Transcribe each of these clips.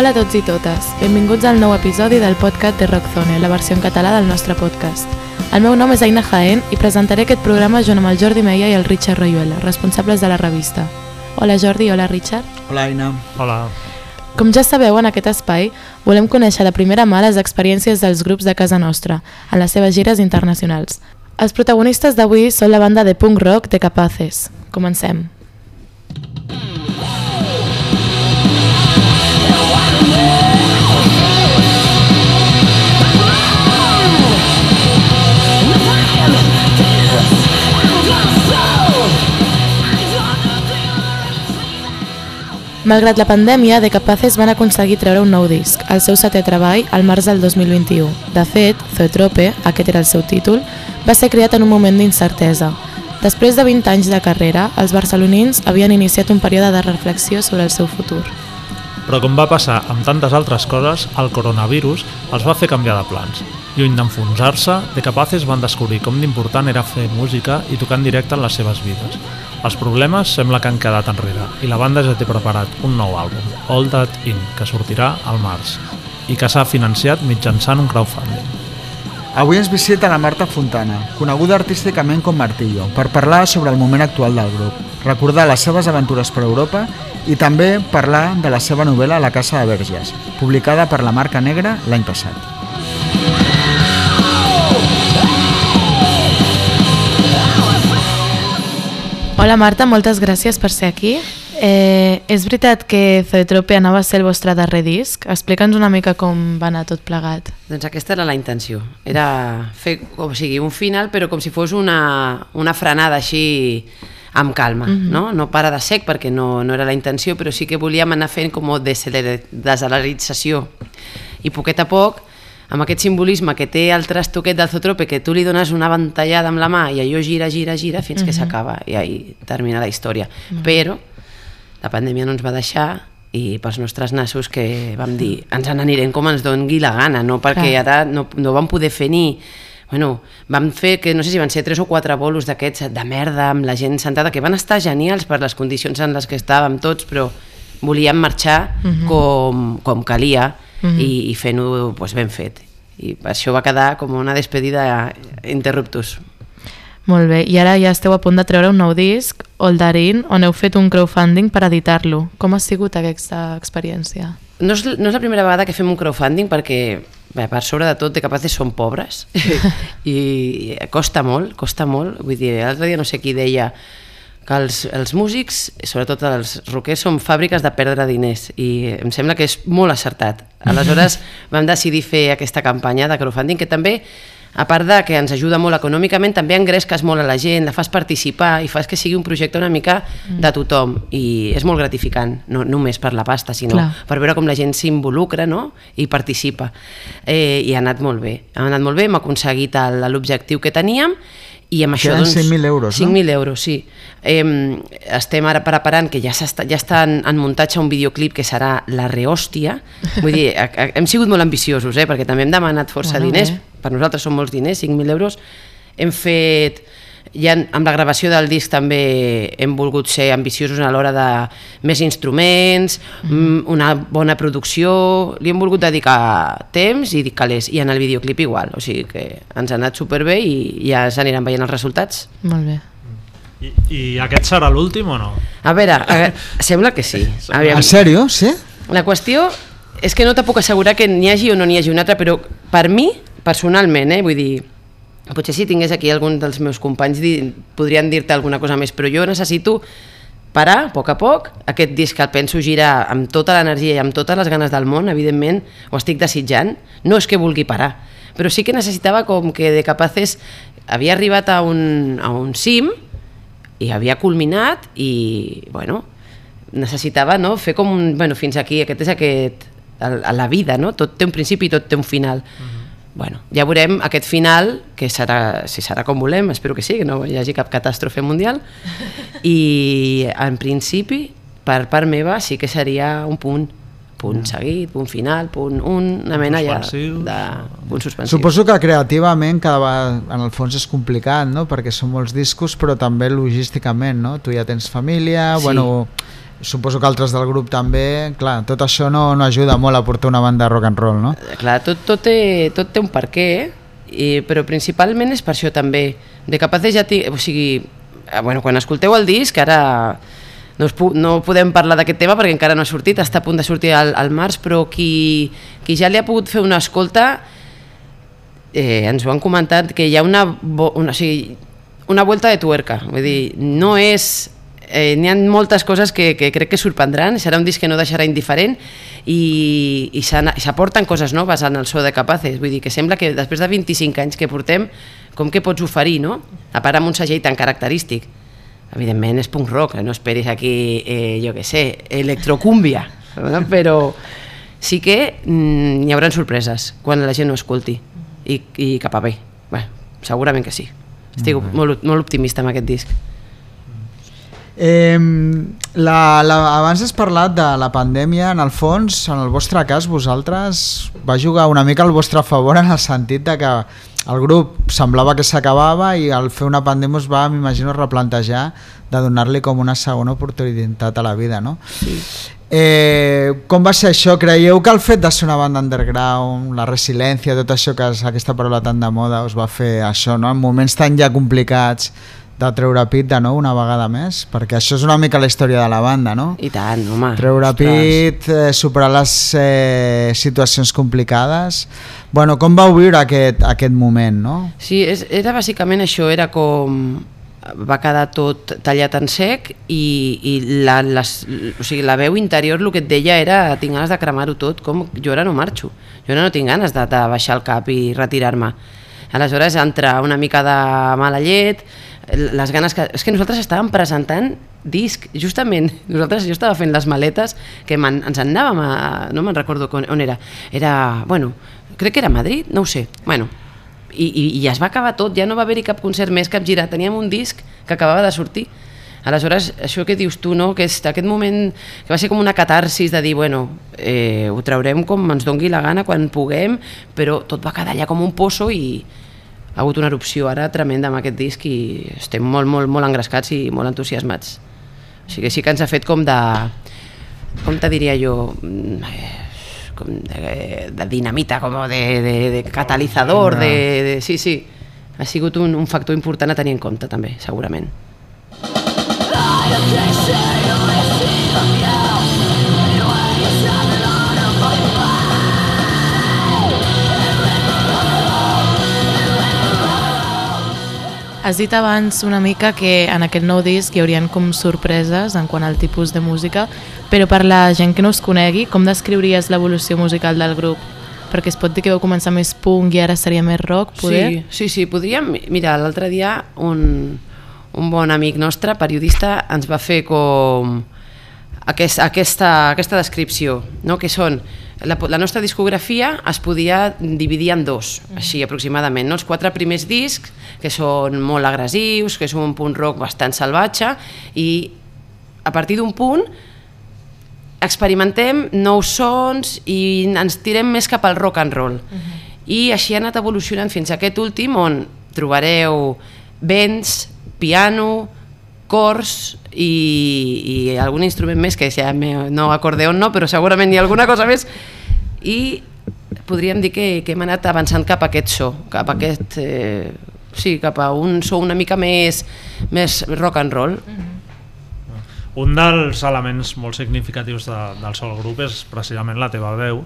Hola a tots i totes, benvinguts al nou episodi del podcast de Rockzone, la versió en català del nostre podcast. El meu nom és Aina Jaén i presentaré aquest programa junt amb el Jordi Meia i el Richard Royuela, responsables de la revista. Hola Jordi, hola Richard. Hola Aina. Hola. Com ja sabeu, en aquest espai volem conèixer de primera mà les experiències dels grups de casa nostra en les seves gires internacionals. Els protagonistes d'avui són la banda de punk rock de Capaces. Comencem. Malgrat la pandèmia, The Capaces van aconseguir treure un nou disc, el seu setè treball, al març del 2021. De fet, Zoetrope, aquest era el seu títol, va ser creat en un moment d'incertesa. Després de 20 anys de carrera, els barcelonins havien iniciat un període de reflexió sobre el seu futur. Però com va passar amb tantes altres coses, el coronavirus els va fer canviar de plans. Lluny d'enfonsar-se, The Capaces van descobrir com d'important era fer música i tocar en directe en les seves vides. Els problemes sembla que han quedat enrere i la banda ja té preparat un nou àlbum, All That In, que sortirà al març i que s'ha financiat mitjançant un crowdfunding. Avui ens visita la Marta Fontana, coneguda artísticament com Martillo, per parlar sobre el moment actual del grup, recordar les seves aventures per Europa i també parlar de la seva novel·la La Casa de Verges, publicada per la Marca Negra l'any passat. Hola Marta, moltes gràcies per ser aquí. Eh, és veritat que Zoetrope anava a ser el vostre darrer disc? Explica'ns una mica com va anar tot plegat. Doncs aquesta era la intenció, era fer o sigui, un final però com si fos una, una frenada així amb calma, mm -hmm. no? no para de sec perquè no, no era la intenció, però sí que volíem anar fent com desalarització i poquet a poc amb aquest simbolisme que té el trastoquet del Zotrope, que tu li dones una ventallada amb la mà i allò gira, gira, gira fins mm -hmm. que s'acaba i ahí termina la història. Mm -hmm. Però la pandèmia no ens va deixar i pels nostres nassos que vam dir ens n'anirem com ens dongui la gana, no perquè Clar. ara no, no vam poder fer ni bueno, vam fer que no sé si van ser tres o quatre bolos d'aquests de merda amb la gent sentada que van estar genials per les condicions en les que estàvem tots però volíem marxar uh -huh. com, com calia uh -huh. i, i fent-ho pues, ben fet i això va quedar com una despedida interruptus molt bé, i ara ja esteu a punt de treure un nou disc, Oldarin, on heu fet un crowdfunding per editar-lo. Com ha sigut aquesta experiència? No és, no és la primera vegada que fem un crowdfunding perquè bé, per sobre de tot de capaces són pobres i costa molt, costa molt. Vull dir, l'altre dia no sé qui deia que els, els músics, sobretot els rockers, són fàbriques de perdre diners i em sembla que és molt acertat. Aleshores vam decidir fer aquesta campanya de crowdfunding que també a part de que ens ajuda molt econòmicament, també engresques molt a la gent, la fas participar i fas que sigui un projecte una mica mm. de tothom i és molt gratificant, no només per la pasta, sinó Clar. per veure com la gent s'involucra no? i participa. Eh, I ha anat molt bé, ha anat molt bé, hem aconseguit l'objectiu que teníem i amb això, doncs, 5.000 euros, no? 5.000 euros, sí. Eh, estem ara preparant, que ja, està, ja està en, en muntatge un videoclip que serà La Rehòstia. Vull dir, hem sigut molt ambiciosos, eh, perquè també hem demanat força bueno, diners. Bé. Per nosaltres són molts diners, 5.000 euros. Hem fet ja amb la gravació del disc també hem volgut ser ambiciosos a l'hora de més instruments, mm. una bona producció, li hem volgut dedicar temps i calés, i en el videoclip igual, o sigui que ens ha anat superbé i ja s'aniran veient els resultats. Molt bé. I, i aquest serà l'últim o no? A veure, a, sembla que sí. Aviam. En sèrio? Sí? La qüestió és que no te puc assegurar que n'hi hagi o no n'hi hagi un altre, però per mi, personalment, eh, vull dir, potser si tingués aquí algun dels meus companys podrien dir-te alguna cosa més, però jo necessito parar a poc a poc, aquest disc que el penso girar amb tota l'energia i amb totes les ganes del món, evidentment, ho estic desitjant, no és que vulgui parar, però sí que necessitava com que de capaces havia arribat a un, a un cim i havia culminat i, bueno, necessitava no, fer com un, bueno, fins aquí, aquest és aquest, a la vida, no? tot té un principi i tot té un final. Uh -huh bueno, ja veurem aquest final, que serà, si serà com volem, espero que sí, que no hi hagi cap catàstrofe mundial, i en principi, per part meva, sí que seria un punt punt seguit, punt final, punt un, una mena ja de punt suspensiu. Suposo que creativament cada vegada en el fons és complicat, no? perquè són molts discos, però també logísticament, no? Tu ja tens família, sí. bueno, suposo que altres del grup també, clar, tot això no, no ajuda molt a portar una banda de rock and roll, no? Clar, tot, tot, té, tot té un per què, i, però principalment és per això també. De Capaces ja tinc, o sigui, eh, bueno, quan escolteu el disc, ara no, pu no podem parlar d'aquest tema perquè encara no ha sortit, està a punt de sortir al, al març, però qui, qui ja li ha pogut fer una escolta eh, ens ho han comentat que hi ha una, una, o sigui, una vuelta de tuerca, vull dir, no és eh, n'hi ha moltes coses que, que crec que sorprendran, serà un disc que no deixarà indiferent i, i s'aporten coses noves en el so de Capaces, vull dir que sembla que després de 25 anys que portem, com que pots oferir, no? A part amb un segell tan característic. Evidentment és punk rock, no esperis aquí, eh, jo que sé, electrocúmbia, no? però sí que mm, hi haurà sorpreses quan la gent ho escolti i, i cap a bé. Bé, segurament que sí. Estic molt, molt optimista amb aquest disc. Eh, la, la, abans has parlat de la pandèmia, en el fons, en el vostre cas, vosaltres va jugar una mica al vostre favor en el sentit de que el grup semblava que s'acabava i al fer una pandèmia es va, m'imagino, replantejar de donar-li com una segona oportunitat a la vida, no? Sí. Eh, com va ser això? Creieu que el fet de ser una banda underground, la resiliència, tot això que és aquesta paraula tan de moda us va fer això, no? En moments tan ja complicats de treure pit de nou una vegada més, perquè això és una mica la història de la banda, no? I tant, home. Treure ostres. pit, eh, superar les eh, situacions complicades... Bueno, com vau viure aquest, aquest moment, no? Sí, és, era bàsicament això, era com va quedar tot tallat en sec i, i la, les, o sigui, la veu interior el que et deia era tinc ganes de cremar-ho tot, com jo ara no marxo, jo ara no tinc ganes de, de baixar el cap i retirar-me. Aleshores entra una mica de mala llet, les ganes que... És que nosaltres estàvem presentant disc, justament, nosaltres, jo estava fent les maletes que man, ens en anàvem a... no me'n recordo on, on era, era, bueno, crec que era Madrid, no ho sé, bueno, i, i, i es va acabar tot, ja no va haver-hi cap concert més, cap gira, teníem un disc que acabava de sortir, Aleshores, això que dius tu, no? que és aquest moment que va ser com una catarsis de dir, bueno, eh, ho traurem com ens dongui la gana quan puguem, però tot va quedar allà com un poço i, ha hagut una erupció ara tremenda amb aquest disc i estem molt, molt, molt engrescats i molt entusiasmats. O sigui que sí que ens ha fet com de... com te diria jo? Com de, de dinamita, com de, de, de catalitzador, de, de, sí, sí. Ha sigut un, un factor important a tenir en compte també, segurament. Has dit abans una mica que en aquest nou disc hi haurien com sorpreses en quant al tipus de música, però per la gent que no us conegui, com descriuries l'evolució musical del grup? Perquè es pot dir que vau començar més punk i ara seria més rock, poder? Sí, sí, sí podríem... Mira, l'altre dia un, un bon amic nostre, periodista, ens va fer com aquest, aquesta, aquesta descripció, no? que són la, la nostra discografia es podia dividir en dos, mm. així aproximadament. No? Els quatre primers discs, que són molt agressius, que són un punt rock bastant salvatge, i a partir d'un punt experimentem nous sons i ens tirem més cap al rock and roll. Mm -hmm. I així ha anat evolucionant fins a aquest últim on trobareu vents, piano, cors i, i algun instrument més que ja no acordeon no, però segurament hi ha alguna cosa més i podríem dir que, que hem anat avançant cap a aquest so, cap a aquest eh, sí, cap a un so una mica més, més rock and roll. Mm -hmm. Un dels elements molt significatius de, del sol grup és precisament la teva veu.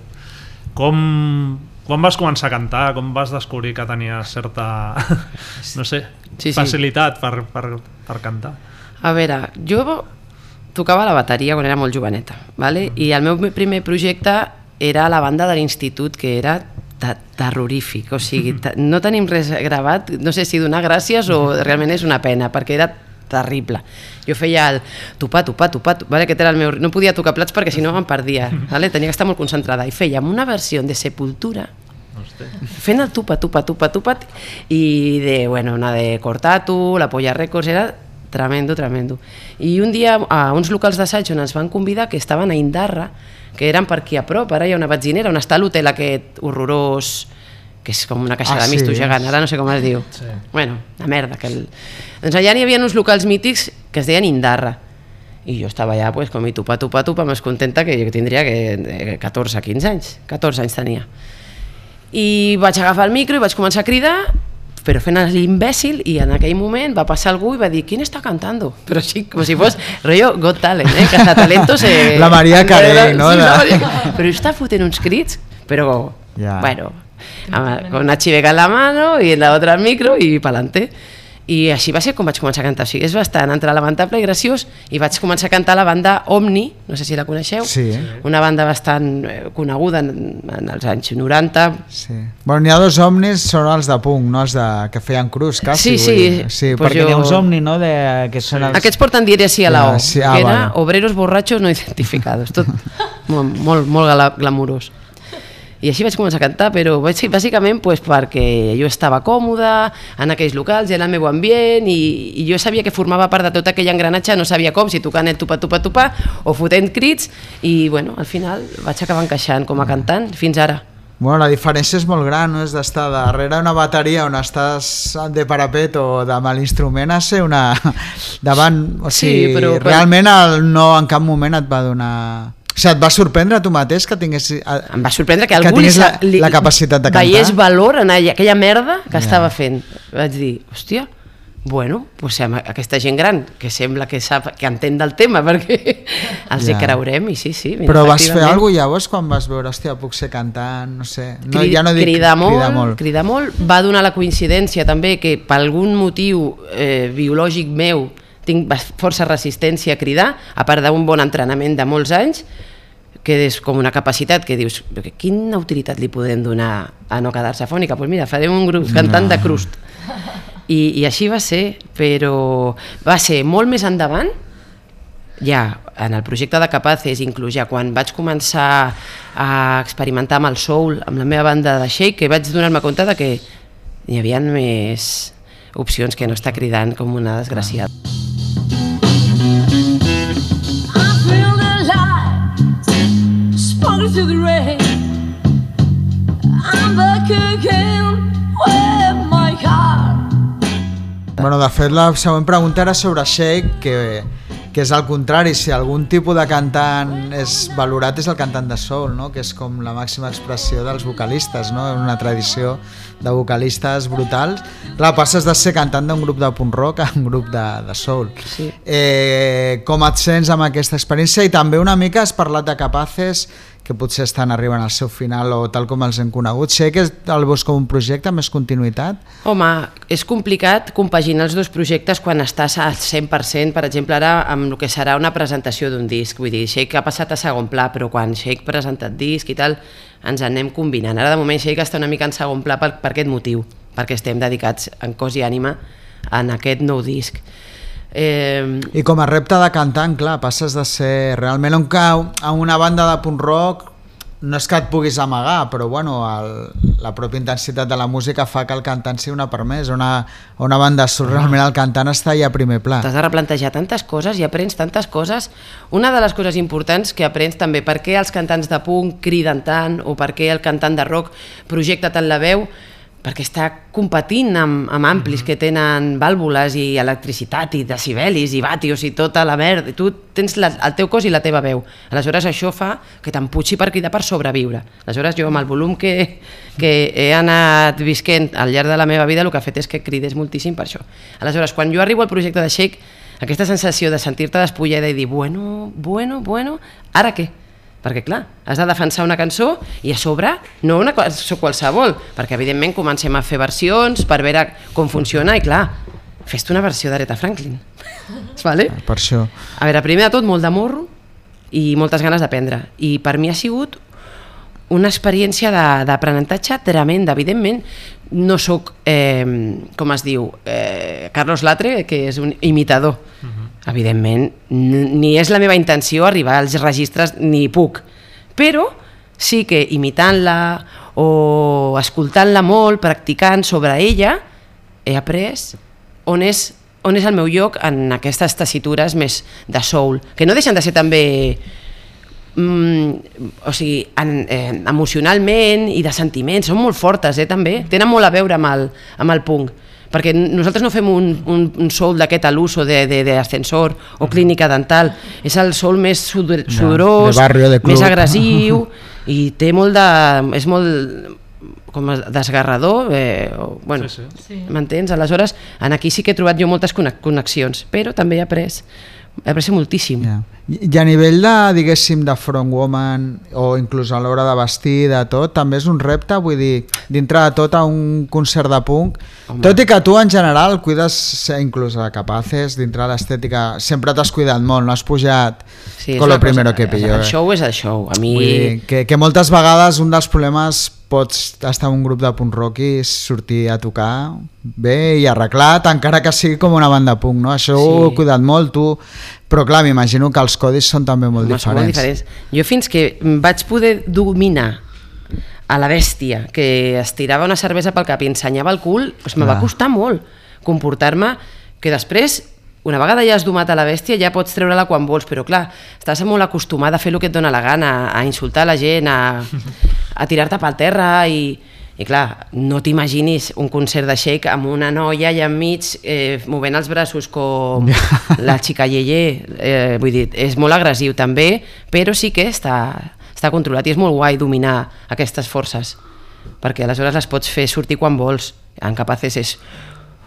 Com, quan vas començar a cantar? Com vas descobrir que tenies certa, no sé, sí, sí. facilitat per, per, per cantar? A veure, jo tocava la bateria quan era molt joveneta, ¿vale? i el meu primer projecte era la banda de l'institut, que era terrorífic, o sigui, no tenim res gravat, no sé si donar gràcies o realment és una pena, perquè era terrible. Jo feia el tupar, tupar, tupar, vale? aquest era el meu... no podia tocar plats perquè si no em perdia, vale? tenia que estar molt concentrada, i fèiem una versió de Sepultura, fent el tupa, tupa, tupa, tupa, i de, bueno, una de Cortatu, la Polla Records, era Tremendo, tremendo. I un dia a uns locals d'assaig on ens van convidar, que estaven a Indarra, que eren per aquí a prop, ara hi ha una batzinera on està l'hotel aquest horrorós, que és com una caixa ah, de misto sí, gegant, ara no sé com es diu. Sí. Bueno, la merda. Que el... Doncs allà hi havia uns locals mítics que es deien Indarra. i jo estava allà pues, com i tupa, tupa, tupa, més contenta que jo tindria que 14, 15 anys, 14 anys tenia. I vaig agafar el micro i vaig començar a cridar però fent l'imbècil i en aquell moment va passar algú i va dir ¿quién està cantant? Però sí, com si fos rollo Got Talent, eh? Cazatalentos... Eh, la Maria Carey, no? Sí, la Maria... Però està fotent uns crits, però, bueno, amb- con una chiveca en la mano y en la otra el micro y pa'lante. I així va ser com vaig començar a cantar. O sigui, és bastant entre lamentable i graciós i vaig començar a cantar la banda Omni, no sé si la coneixeu, Sí. una banda bastant eh, coneguda en, en els anys 90, Sí. Bueno, n'hi ha dos omnis, són els de punk, no els de, que feien cruz, quasi. Sí, sí, dir. sí pues perquè jo- n'hi ha uns omni, no?, de, que són els... Aquests porten diari sí a la O, sí, ah, que era vale. obreros borrachos no identificados, tot molt, molt, molt gla- glamurós. I així vaig començar a cantar, però vaig bàsicament pues, perquè jo estava còmoda en aquells locals, era el meu ambient i, i jo sabia que formava part de tot aquell engranatge, no sabia com, si tocant el tupa, tupa, tupa o fotent crits i bueno, al final vaig acabar encaixant com a cantant fins ara. Bueno, la diferència és molt gran, no? És d'estar darrere una bateria on estàs de parapet o de mal instrument a ser una... davant... O Sí, sigui, però- realment el, no en cap moment et va donar... O sigui, et va sorprendre a tu mateix que tingués... Em va sorprendre que Que algú tingués la- li, la capacitat de veiés cantar. valor en aquella, merda que estava fent. Vaig dir, hòstia, bueno, pues, aquesta gent gran que sembla que sap que entén del tema perquè els Ja. hi creurem i sí, sí. mira, Però vas fer alguna cosa llavors quan vas veure, hòstia, puc ser cantant, no sé... No, Cri- ja no dic cridar molt, cridar molt. cridar molt. Va donar la coincidència també que per algun motiu eh, biològic meu tinc força resistència a cridar, a part d'un bon entrenament de molts anys, que és com una capacitat que dius, "Però que quina utilitat li podem donar a no quedar-se fònica? Doncs pues mira, farem un grup cantant de crust. I, I així va ser, però va ser molt més endavant, ja en el projecte de Capaces, inclús ja quan vaig començar a experimentar amb el soul, amb la meva banda de shake, que vaig donar-me compte de que hi havia més opcions que no estar cridant com una desgraciada. I to the rain. I'm back again with my heart. Bueno, de fet, la següent pregunta era sobre Shake, que, que és al contrari, si algun tipus de cantant és valorat és el cantant de soul, no? que és com la màxima expressió dels vocalistes, no? una tradició de vocalistes brutals. Clar, passes de ser cantant d'un grup de punk rock a un grup de, de soul. Sí. Eh, com et sents amb aquesta experiència? I també una mica has parlat de Capaces, que potser estan arribant al seu final o tal com els hem conegut. Sé que el veus com un projecte amb més continuïtat? Home, és complicat compaginar els dos projectes quan estàs al 100%, per exemple, ara amb el que serà una presentació d'un disc. Vull dir, Shake ha passat a segon pla, però quan Shake ha presentat disc i tal, ens anem combinant. Ara, de moment, Shake està una mica en segon pla per, per aquest motiu, perquè estem dedicats en cos i ànima en aquest nou disc. Eh, I com a repte de cantant, clar, passes de ser realment un cau a una banda de punk rock no és que et puguis amagar, però bueno, el, la pròpia intensitat de la música fa que el cantant sigui una per més. Una, una banda surt realment el cantant està allà a primer pla. T'has de replantejar tantes coses i aprens tantes coses. Una de les coses importants que aprens també per què els cantants de punk criden tant o per què el cantant de rock projecta tant la veu, perquè està competint amb, amb amplis que tenen vàlvules i electricitat i decibelis i vatios i tota la merda. Tu tens la, el teu cos i la teva veu. Aleshores això fa que t'emputxi per cridar per sobreviure. Aleshores jo amb el volum que, que he anat visquent al llarg de la meva vida el que ha fet és que cridés moltíssim per això. Aleshores quan jo arribo al projecte de Shake aquesta sensació de sentir-te despullada i dir bueno, bueno, bueno, ara què? Perquè, clar, has de defensar una cançó i a sobre no una cançó qualsevol, perquè, evidentment, comencem a fer versions per veure com funciona i, clar, fes-te una versió d'Aretha Franklin. vale? Per això. A veure, primer de tot, molt de morro i moltes ganes d'aprendre. I per mi ha sigut una experiència d'aprenentatge tremenda. Evidentment, no sóc, eh, com es diu, eh, Carlos Latre, que és un imitador. Evidentment, ni és la meva intenció arribar als registres, ni puc. Però sí que imitant-la o escoltant-la molt, practicant sobre ella, he après on és, on és el meu lloc en aquestes tessitures més de soul, que no deixen de ser també mm, o sigui, en, eh, emocionalment i de sentiments, són molt fortes eh, també, tenen molt a veure amb el, amb el punk, perquè nosaltres no fem un, un, un soul d'aquest a l'uso d'ascensor o clínica dental, és el soul més sudor, sudorós, de barrio, de més agressiu i té molt de... és molt com a desgarrador, eh, o, bueno, Sí, sí, sí. m'entens? Aleshores, en aquí sí que he trobat jo moltes conne- connexions, però també he après, après moltíssim. Ja. I a nivell de, diguéssim, de front woman o inclús a l'hora de vestir, de tot, també és un repte, vull dir, dintre de tot a un concert de punk, Home. tot i que tu en general cuides ser inclús a capaces, dintre de l'estètica, sempre t'has cuidat molt, no has pujat Sí, con lo una cosa- primero que pillo. El eh? show és el show. A mi... Dir, que, que moltes vegades un dels problemes pots estar en un grup de punk rock i sortir a tocar bé i arreglat, encara que sigui com una banda punk, no? Això sí. ho he cuidat molt, tu... Però clar, m'imagino que els codis són també molt Home, diferents. molt diferents. Jo fins que vaig poder dominar a la bèstia que es tirava una cervesa pel cap i ensenyava el cul, doncs me va costar molt comportar-me que després una vegada ja has domat a la bèstia ja pots treure-la quan vols, però clar, estàs molt acostumada a fer el que et dóna la gana, a insultar la gent, a, a tirar-te pel terra i, i clar, no t'imaginis un concert de shake amb una noia allà enmig eh, movent els braços com la xica Yeye, eh, vull dir, és molt agressiu també, però sí que està, està controlat i és molt guai dominar aquestes forces, perquè aleshores les pots fer sortir quan vols. En Capaces és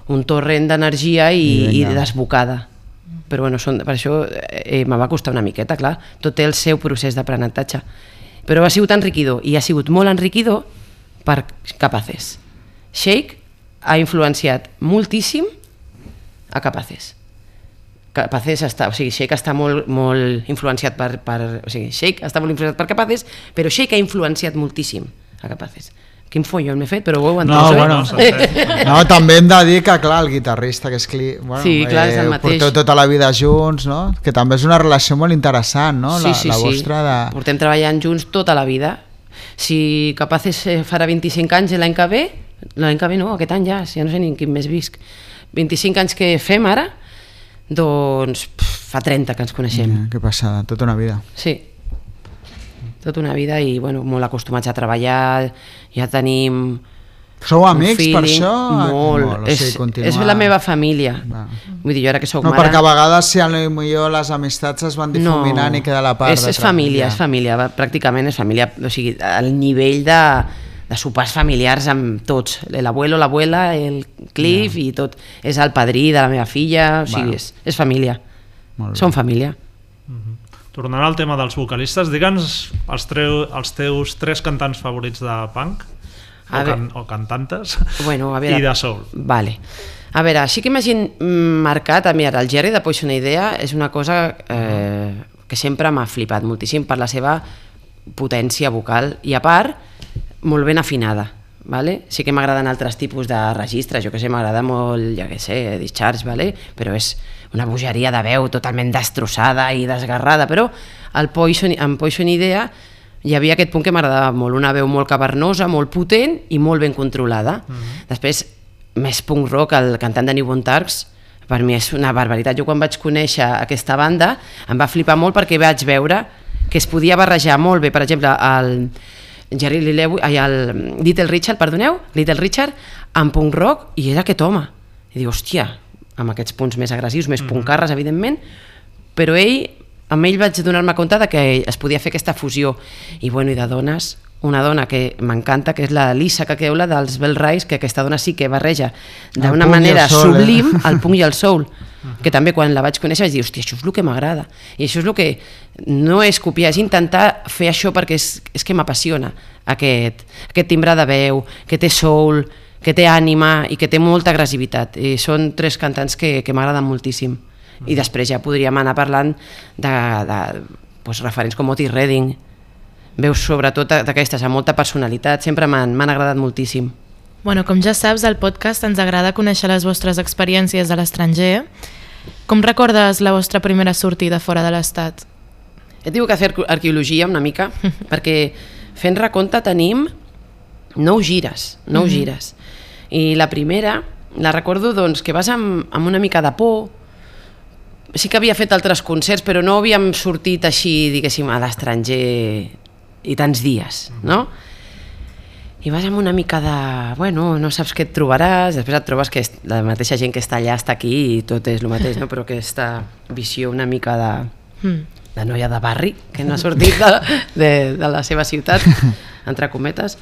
un torrent d'energia i, I i desbocada. Però bueno, són, per això eh, me va costar una miqueta, clar. Tot té el seu procés d'aprenentatge. Però ha sigut enriquidor, i ha sigut molt enriquidor per Capaces. Shake ha influenciat moltíssim a Capaces. Capaces està, o sigui, Shake està molt, molt influenciat per, per, o sigui, Shake està molt influenciat per Capaces, però Shake ha influenciat moltíssim a Capaces. Quin follo m'he fet, però ho heu entès, No, oi? bueno, no, també hem de dir que, clar, el guitarrista, que és Cli... Bueno, Sí, clar, és el mateix. Porteu tota la vida junts, no? Que també és una relació molt interessant, no? Sí, la, sí, la sí. vostra de... Portem treballant junts tota la vida. Si Capaces eh, farà 25 anys l'any que ve, l'any que ve no, aquest any ja, si ja no sé ni en quin mes visc. 25 anys que fem ara, doncs pff, fa 30 que ens coneixem. Ja, que passada, tota una vida. Sí, tota una vida i bueno, molt acostumats a treballar, ja tenim... Sou amics per feeling això? Molt. o sigui, és, continuar- és la meva família. Va. Vull dir, jo ara que sóc No, mare... perquè a vegades si millor les amistats es van difuminant i queda la part és, de és família, ja. és família, pràcticament és família, o sigui, el nivell de, de sopars familiars amb tots, l'abuelo, l'abuela, el Cliff i tot, és el padrí de la meva filla, o sigui, Bueno. és, és família, Molt bé. som família. Tornant al tema dels vocalistes, digue'ns els, treu, els teus tres cantants favorits de punk, o, A can, o cantantes, Bueno, a veure... i de soul. Vale. A veure, així que m'hagin marcat, a mi ara el Jerry de Poison Idea és una cosa eh, que sempre m'ha flipat moltíssim per la seva potència vocal i a part molt ben afinada. Vale? Sí que m'agraden altres tipus de registres, jo que sé, m'agrada molt, ja que sé, Discharge, vale? però és una bogeria de veu totalment destrossada i desgarrada, però el Poison, en Poison Idea hi havia aquest punt que m'agradava molt, una veu molt cavernosa, molt potent i molt ben controlada. Després, més punk rock, el cantant de New Born Tarks, per mi és una barbaritat. Jo quan vaig conèixer aquesta banda em va flipar molt perquè vaig veure que es podia barrejar molt bé, per exemple, el Jerry Lee Lewis, ai, el Little Richard, perdoneu, Little Richard, amb punk rock, i era aquest home. I diu, hòstia, amb aquests punts més agressius, més puncarres, evidentment, però ell, amb ell vaig donar-me compte de que es podia fer aquesta fusió. I bueno, i de dones, una dona que m'encanta, que és la Lisa Caqueula dels Bell Rise, que aquesta dona sí que barreja d'una i el manera soul, eh? sublim el punk i el soul que també quan la vaig conèixer vaig dir, hòstia, això és el que m'agrada i això és el que no és copiar, és intentar fer això perquè és, és que m'apassiona aquest, aquest timbre de veu que té soul, que té ànima i que té molta agressivitat. I són tres cantants que, que m'agraden moltíssim. I després ja podríem anar parlant de, de pues, referents com Otis Redding. Veus sobretot d'aquestes amb molta personalitat. Sempre m'han m'han agradat moltíssim Bueno, com ja saps, al podcast ens agrada conèixer les vostres experiències a l'estranger. Com recordes la vostra primera sortida fora de l'estat? He tingut que fer arque- arqueologia una mica, perquè fent recompte tenim nou gires, nou gires. I la primera, la recordo doncs, que vas amb, amb una mica de por, sí que havia fet altres concerts, però no havíem sortit així, diguéssim, a l'estranger i tants dies, no? I vas amb una mica de... Bueno, no saps què et trobaràs, després et trobes que la mateixa gent que està allà està aquí i tot és el mateix, no? però aquesta visió una mica de, de noia de barri, que no ha sortit de, de, de la seva ciutat, entre cometes.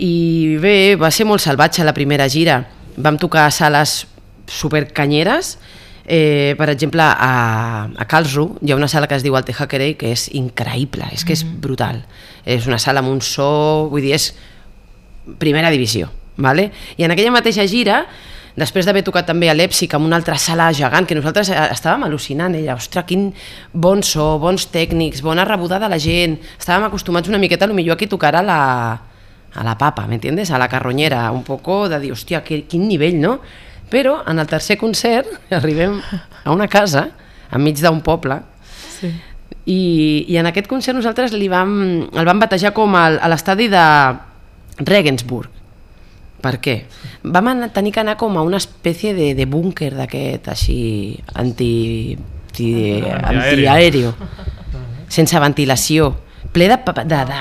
I bé, va ser molt salvatge la primera gira. Vam tocar a sales supercanyeres, Eh, per exemple, a, a Karlsruhe hi ha una sala que es diu Alte Hackerei que és increïble, és que és brutal. És una sala amb un so, vull dir, és primera divisió. Vale? I en aquella mateixa gira, després d'haver tocat també a Leipzig amb una altra sala gegant, que nosaltres eh, estàvem al·lucinant, ella, ostres, quin bon so, bons tècnics, bona rebuda de la gent, estàvem acostumats una miqueta, potser aquí tocar a la, a la papa, ¿m'entiendes? A la carronyera, un poco de dir, hòstia, que, quin nivell, no? Però en el tercer concert arribem a una casa, enmig d'un poble, Sí. i, i en aquest concert nosaltres li vam, el vam batejar com a l'estadi de Regensburg. Per què? Vam anar, tenir que anar com a una espècie de, de búnquer d'aquest així anti, anti, antiaèreo, sense ventilació, ple de, de, de,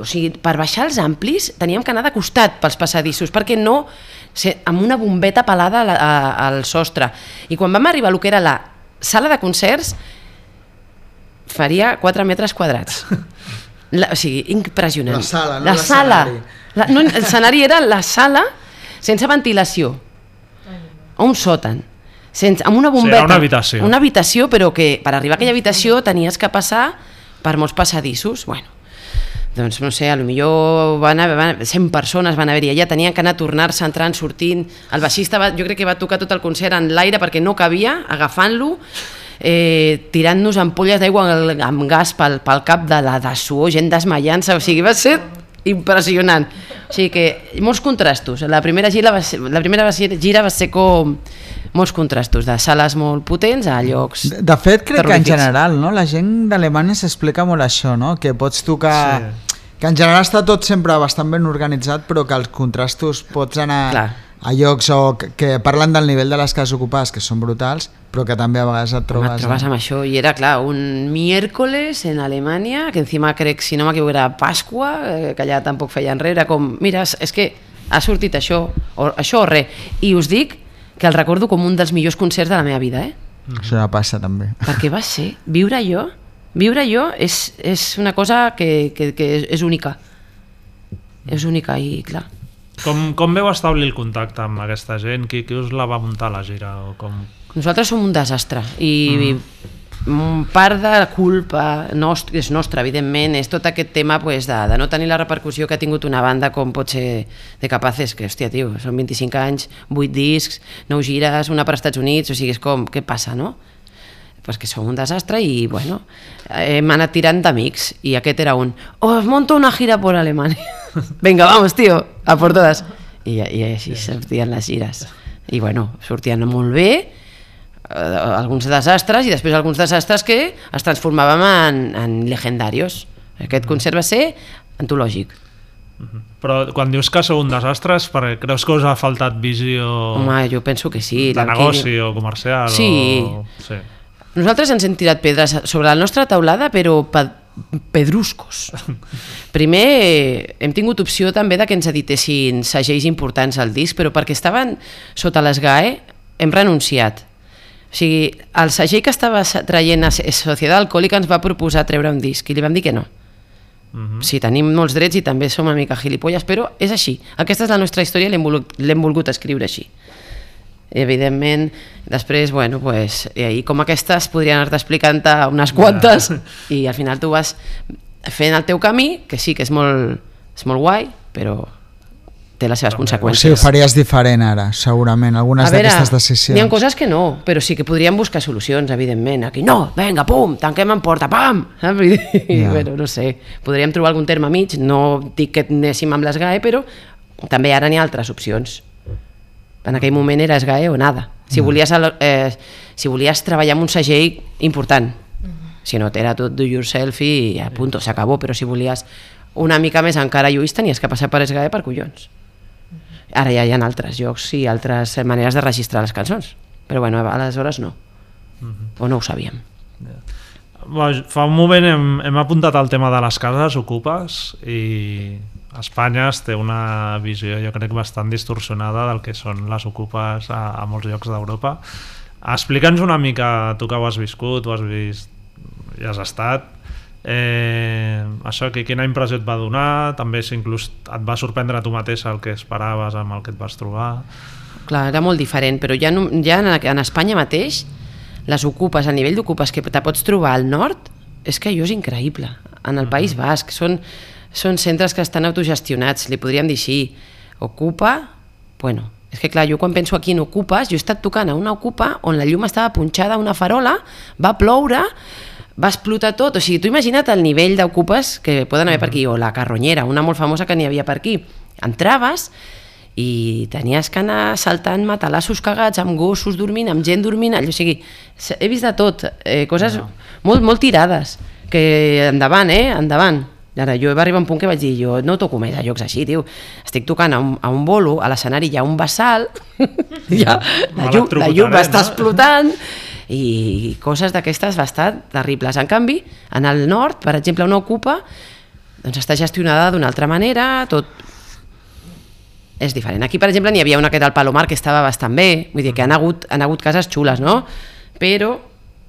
o sigui, per baixar els amplis teníem que anar de costat pels passadissos perquè no, se, amb una bombeta pelada a a- al sostre. I quan vam arribar a lo que era la sala de concerts faria 4 metres quadrats la, o sigui, impressionant. La sala, no la sala. La, no, l'escenari era la sala sense ventilació. A un sòtan. Sense, amb una bombeta. una habitació. una habitació però que per arribar a aquella habitació tenies que passar per molts passadissos. Bueno, doncs no sé, a lo millor van haver, van, 100 persones van haver-hi allà, tenien que anar a tornar-se, entrant, sortint, el baixista va, jo crec que va tocar tot el concert en l'aire perquè no cabia, agafant-lo, eh, tirant-nos ampolles d'aigua amb, gas pel, pel cap de la de suor, gent desmaiant-se, o sigui, va ser impressionant. O sigui que molts contrastos. La primera gira va ser, la primera va ser, gira va ser com molts contrastos, de sales molt potents a llocs... De, de fet, crec que en general, no? la gent d'Alemanya s'explica molt això, no? que pots tocar... Sí. Que en general està tot sempre bastant ben organitzat, però que els contrastos pots anar Clar. A llocs o que, que parlen del nivell de les cases ocupades, que són brutals, però que també a vegades et Trobes, trobes... trobes amb això i era clar, un miércoles en Alemanya, que encima crec, si no m'equivoco, era Pasqua, eh, que allà tampoc feien res, era com, mira, és- que ha sortit això, o, això o res. I us dic que el recordo com un dels millors concerts de la meva vida, eh? Això ja passa també. Perquè va ser, viure jo, viure jo és, és una cosa que, que, que és, és única. És única i, clar, Com, com veu establir el contacte amb aquesta gent? Qui, qui us la va muntar la gira? O com... Nosaltres som un desastre i mm. part de la culpa nostra, és nostra, evidentment, és tot aquest tema pues, de, de no tenir la repercussió que ha tingut una banda com pot ser de Capaces, que, hòstia, tio, són 25 anys, 8 discs, 9 gires, una per Estats Units, o sigui, és com, què passa, no? pues que som un desastre i, bueno, hem anat tirant d'amics i aquest era un, oh, monto una gira por Alemania. Venga, vamos, tío, a por todas. I, i així sortien les gires. I, bueno, sortien molt bé, eh, alguns desastres i després alguns desastres que es transformàvem en, en legendarios. Aquest concert va ser antològic. Però quan dius que sou un desastre és perquè creus que us ha faltat visió Home, jo penso que sí. de negoci o comercial? Sí. O... sí. Nosaltres ens hem tirat pedres sobre la nostra taulada, però pe pedruscos. Primer, eh, hem tingut opció també de que ens editessin segells importants al disc, però perquè estaven sota les GAE, hem renunciat. O sigui, el segell que estava traient a Societat Alcohòlica ens va proposar treure un disc i li vam dir que no. Mhm. Sí, tenim molts drets i també som una mica gilipolles, però és així. Aquesta és la nostra història i l'hem volgut, volgut escriure així. Evidentment, després, bueno, pues, i com aquestes podrien anar-te explicant unes quantes i al final tu vas fent el teu camí, que sí que és molt, és molt guai, però té les seves O sigui, ho conseqüències. faries diferent ara, segurament, algunes d'aquestes decisions. n'hi ha coses que no, però sí que podríem buscar solucions, evidentment. Aquí, no, vinga, pum, tanquem en porta, pam! Ja. bueno, no sé, podríem trobar algun terme mig, no dic que anéssim amb l'ESGAE, però també ara n'hi ha altres opcions. En aquell moment era ESGAE o nada. Si volies, al- eh, si volies treballar amb un segell important, si no, era tot do yourself i a punto, s'acabó, però si volies una mica més encara lluís tenies que passar per ESGAE per collons. Ara ja hi ha altres jocs i altres maneres de registrar les cançons. Però bueno, aleshores no. O no ho sabíem. Fa un moment hem, hem apuntat el tema de les cases ocupes i Espanya es té una visió, jo crec, bastant distorsionada del que són les ocupes a, a molts llocs d'Europa. Explica'ns una mica, tu que ho has viscut, ho has vist, hi has estat, eh, això, que, quina impressió et va donar, també si inclús et va sorprendre a tu mateixa el que esperaves amb el que et vas trobar... Clar, era molt diferent, però ja, no- ja en, en Espanya mateix, les ocupes, a nivell d'ocupes que te pots trobar al nord, és que allò és increïble. En el País Basc són, són centres que estan autogestionats, li podríem dir així. Ocupa, bueno, és que clar, jo quan penso aquí en ocupes, jo he estat tocant a una ocupa on la llum estava punxada a una farola, va ploure, va explotar tot, o sigui, tu imagina't el nivell d'ocupes que poden haver per aquí, o la carronyera, una molt famosa que n'hi havia per aquí. Entraves i tenies que anar saltant matalassos cagats, amb gossos dormint, amb gent dormint, allò, o sigui, he vist de tot, eh, coses molt, molt tirades, que endavant, eh, endavant. Ara, jo va arribar un punt que vaig dir, jo no toco més a llocs així, tio. Estic tocant a un, a un bolo, a l'escenari hi ha un vessal, ja, la, llum, la llum va estar no? explotant, i coses d'aquestes bastant terribles. En canvi, en el nord, per exemple, una ocupa, doncs està gestionada d'una altra manera, tot és diferent. Aquí, per exemple, n'hi havia una que era el Palomar, que estava bastant bé, vull dir que han hagut, han hagut cases xules, no? Però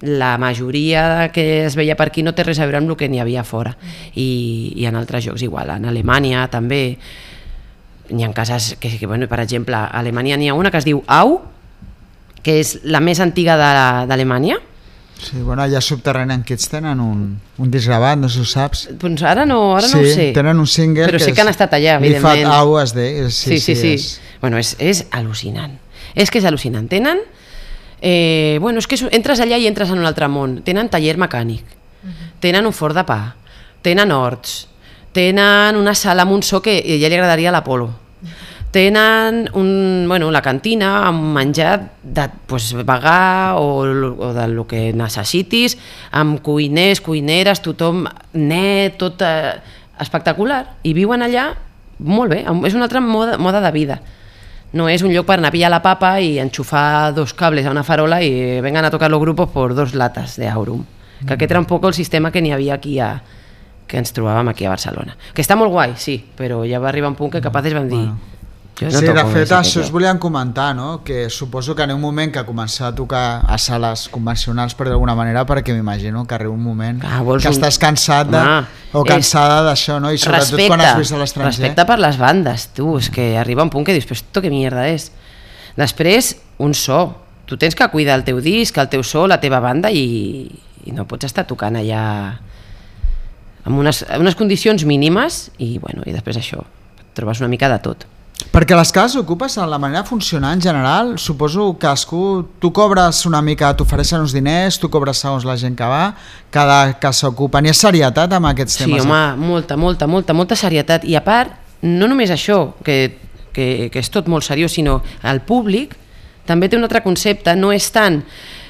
la majoria que es veia per aquí no té res a veure amb el que n'hi havia fora. I, I en altres llocs igual, en Alemanya també n'hi ha cases que, que bueno, per exemple, a Alemanya n'hi ha una que es diu Au, que és la més antiga de- d'Alemanya, Sí, bueno, allà subterrani en Kids tenen un, un disc gravat, no sé si ho saps. Doncs ara no, ara sí, no ho sé. tenen un single Però sí és que han estat allà, Li evidentment. Fat Au es de, és, Sí, sí, sí. És, Bueno, és, és al·lucinant. És que és al·lucinant. Tenen... Eh, bueno, és que entres allà i entres en un altre món. Tenen taller mecànic, tenen un forn de pa, tenen horts, tenen una sala amb un so que ja li agradaria a l'Apolo. Tenen un, bueno, la cantina amb menjar de pues, vegà o, o de lo que necessitis, amb cuiners, cuineres, tothom net, tot eh, espectacular. I viuen allà molt bé, és una altra moda, moda de vida. No és un lloc per anar a pillar la papa i enxufar dos cables a una farola i vengan a tocar los grupos por dos latas de Aurum. Que aquest era un poc el sistema que n'hi havia aquí a, que ens trobàvem aquí a Barcelona. Que està molt guai, sí, però ja va arribar un punt que capaces van dir... Jo sí, de fet, això us volíem comentar, no? que suposo que en un moment que començar a tocar a sales convencionals, per d'alguna manera, perquè m'imagino que arriba un moment Ah, que un- estàs cansat de, Home, o és- cansada d'això, no? I sobretot quan has vist a l'estranger. respecte per les bandes, tu, és que arriba un punt que dius, però esto que mierda és? Després, un so. Tu tens que cuidar el teu disc, el teu so, la teva banda i, i no pots estar tocant allà amb unes, unes condicions mínimes i, bueno, i després això, trobes una mica de tot. Perquè les cases ocupes, en la manera de funcionar en general, suposo que cadascú, tu cobres una mica, t'ofereixen uns diners, tu cobres segons la gent que va, cada casa ocupa. N'hi ha serietat amb aquests Sí, temes? home, molta, molta, molta, molta serietat. I a part, no només això, que, que, que és tot molt seriós, sinó el públic també té un altre concepte, no és tant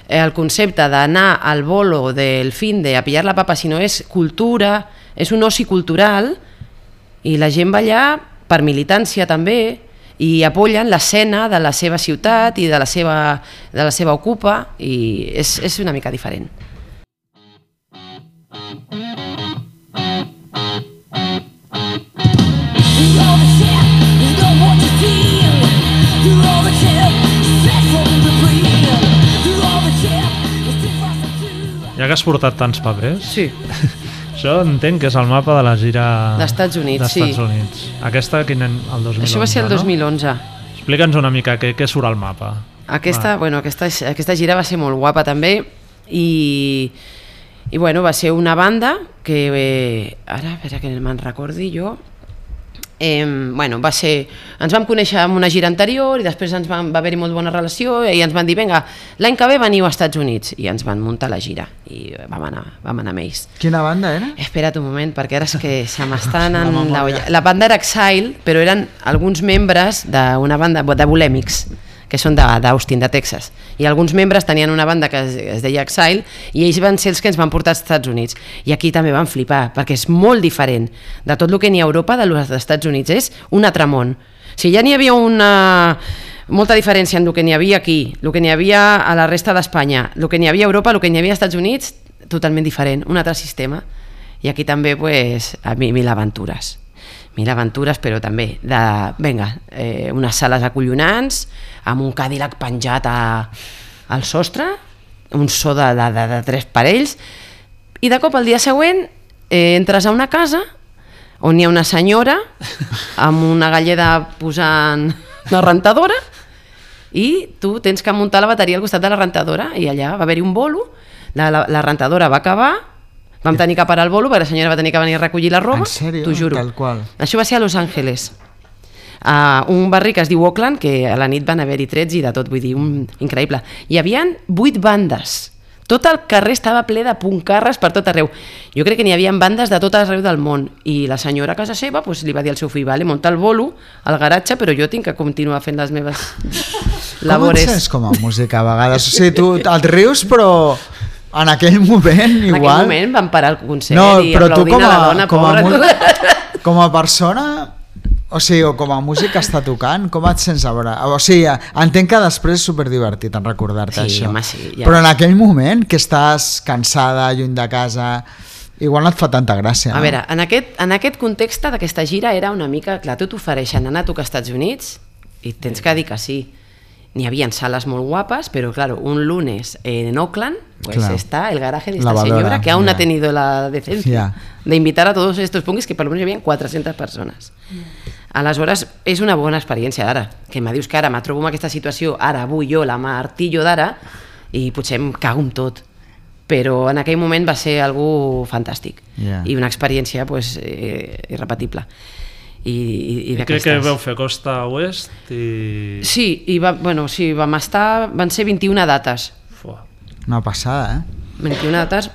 eh, el concepte d'anar al bolo del fin de a pillar la papa, sinó és cultura, és un oci cultural i la gent va allà per militància també i apoyen l'escena de la seva ciutat i de la seva, de la seva ocupa i és, és una mica diferent. You're all the tip, you know what you feel. You're all the tip, straight from the brain. You're all the tip, it's too fast to do. Ja que has portat tants papers, Sí. això entenc que és el mapa de la gira D'Estats Units, sí. Units. Aquesta, quin any? El 2011, Això va ser el 2011. No? Explica'ns una mica què, què surt al mapa. Aquesta, bueno, aquesta, aquesta gira va ser molt guapa també i, i bueno, va ser una banda que, eh, ara, a veure que me'n recordi jo, eh, bueno, va ser, ens vam conèixer en una gira anterior i després ens vam, va haver-hi molt bona relació i ens van dir, vinga, l'any que ve veniu als Estats Units i ens van muntar la gira i vam anar, vam anar amb ells. Quina banda era? Espera't un moment, perquè ara és que se m'estan en la olla. La banda era Exile, però eren alguns membres d'una banda de Bulèmics, que són d'Austin, de, Texas. I alguns membres tenien una banda que es, deia Exile i ells van ser els que ens van portar als Estats Units. I aquí també van flipar, perquè és molt diferent de tot el que n'hi ha a Europa de los Estats Units. És un altre món. Si ja n'hi havia una molta diferència en el que n'hi havia aquí, el que n'hi havia a la resta d'Espanya, el que n'hi havia a Europa, el que n'hi havia als Estats Units, totalment diferent, un altre sistema. I aquí també, pues, a mi, mil aventures. Mil aventures, però també de, vinga, eh, unes sales acollonants, amb un Cadillac penjat a, al sostre, un so de, de, de, de tres parells, i de cop el dia següent eh, entres a una casa on hi ha una senyora amb una galleda posant una rentadora i tu tens que muntar la bateria al costat de la rentadora i allà va haver-hi un bolo, la, la, la rentadora va acabar, vam tenir que parar el bolo perquè la senyora va tenir que venir a recollir la roba, En sèrio? t'ho juro. Tal qual. Això va ser a Los Angeles, a un barri que es diu Oakland, que a la nit van haver-hi trets i de tot, vull dir, un, increïble. Hi havia vuit bandes, tot el carrer estava ple de puncarres per tot arreu. Jo crec que n'hi havia bandes de tot arreu del món. I la senyora a casa seva pues, li va dir al seu fill, vale, munta el bolo al garatge, però jo tinc que continuar fent les meves Com et labores. sents com a música a vegades? O sigui, tu et rius, però en aquell moment En igual... aquell moment van parar el concert no, i però tu com a a, la dona, com, a, pobra. mu- com a persona o sigui, o com a músic que està tocant, com et sents a veure? O sigui, entenc que després és superdivertit en recordar-te Sí, això. home, sí, ja. Però en aquell moment que estàs cansada, lluny de casa, igual no et fa tanta gràcia. A no? veure, en aquest, en aquest context d'aquesta gira era una mica, clar, tu t'ofereixen anar a tocar als Estats Units i tens que dir que sí. N'hi havia sales molt guapes, pero claro, un lunes en Oakland, pues Claro. está el garaje de esta Lavadora, señora que aún ya. ha tenido la decencia Ya. de invitar a todos estos punkis, que per lo menos havia 400 persones. Aleshores, és una bona experiència ara, que me dius que ara me trobo en aquesta situació, ara avui jo la martillo d'ara, i potser em cago en tot. Però en aquell moment va ser algo fantàstic Ja. i una experiència pues, eh, irrepetible. I, i, i I crec que veu fer costa oest i... Sí, i va, bueno, sí, vam estar, van ser 21 dates. Una passada, eh? 21 dates.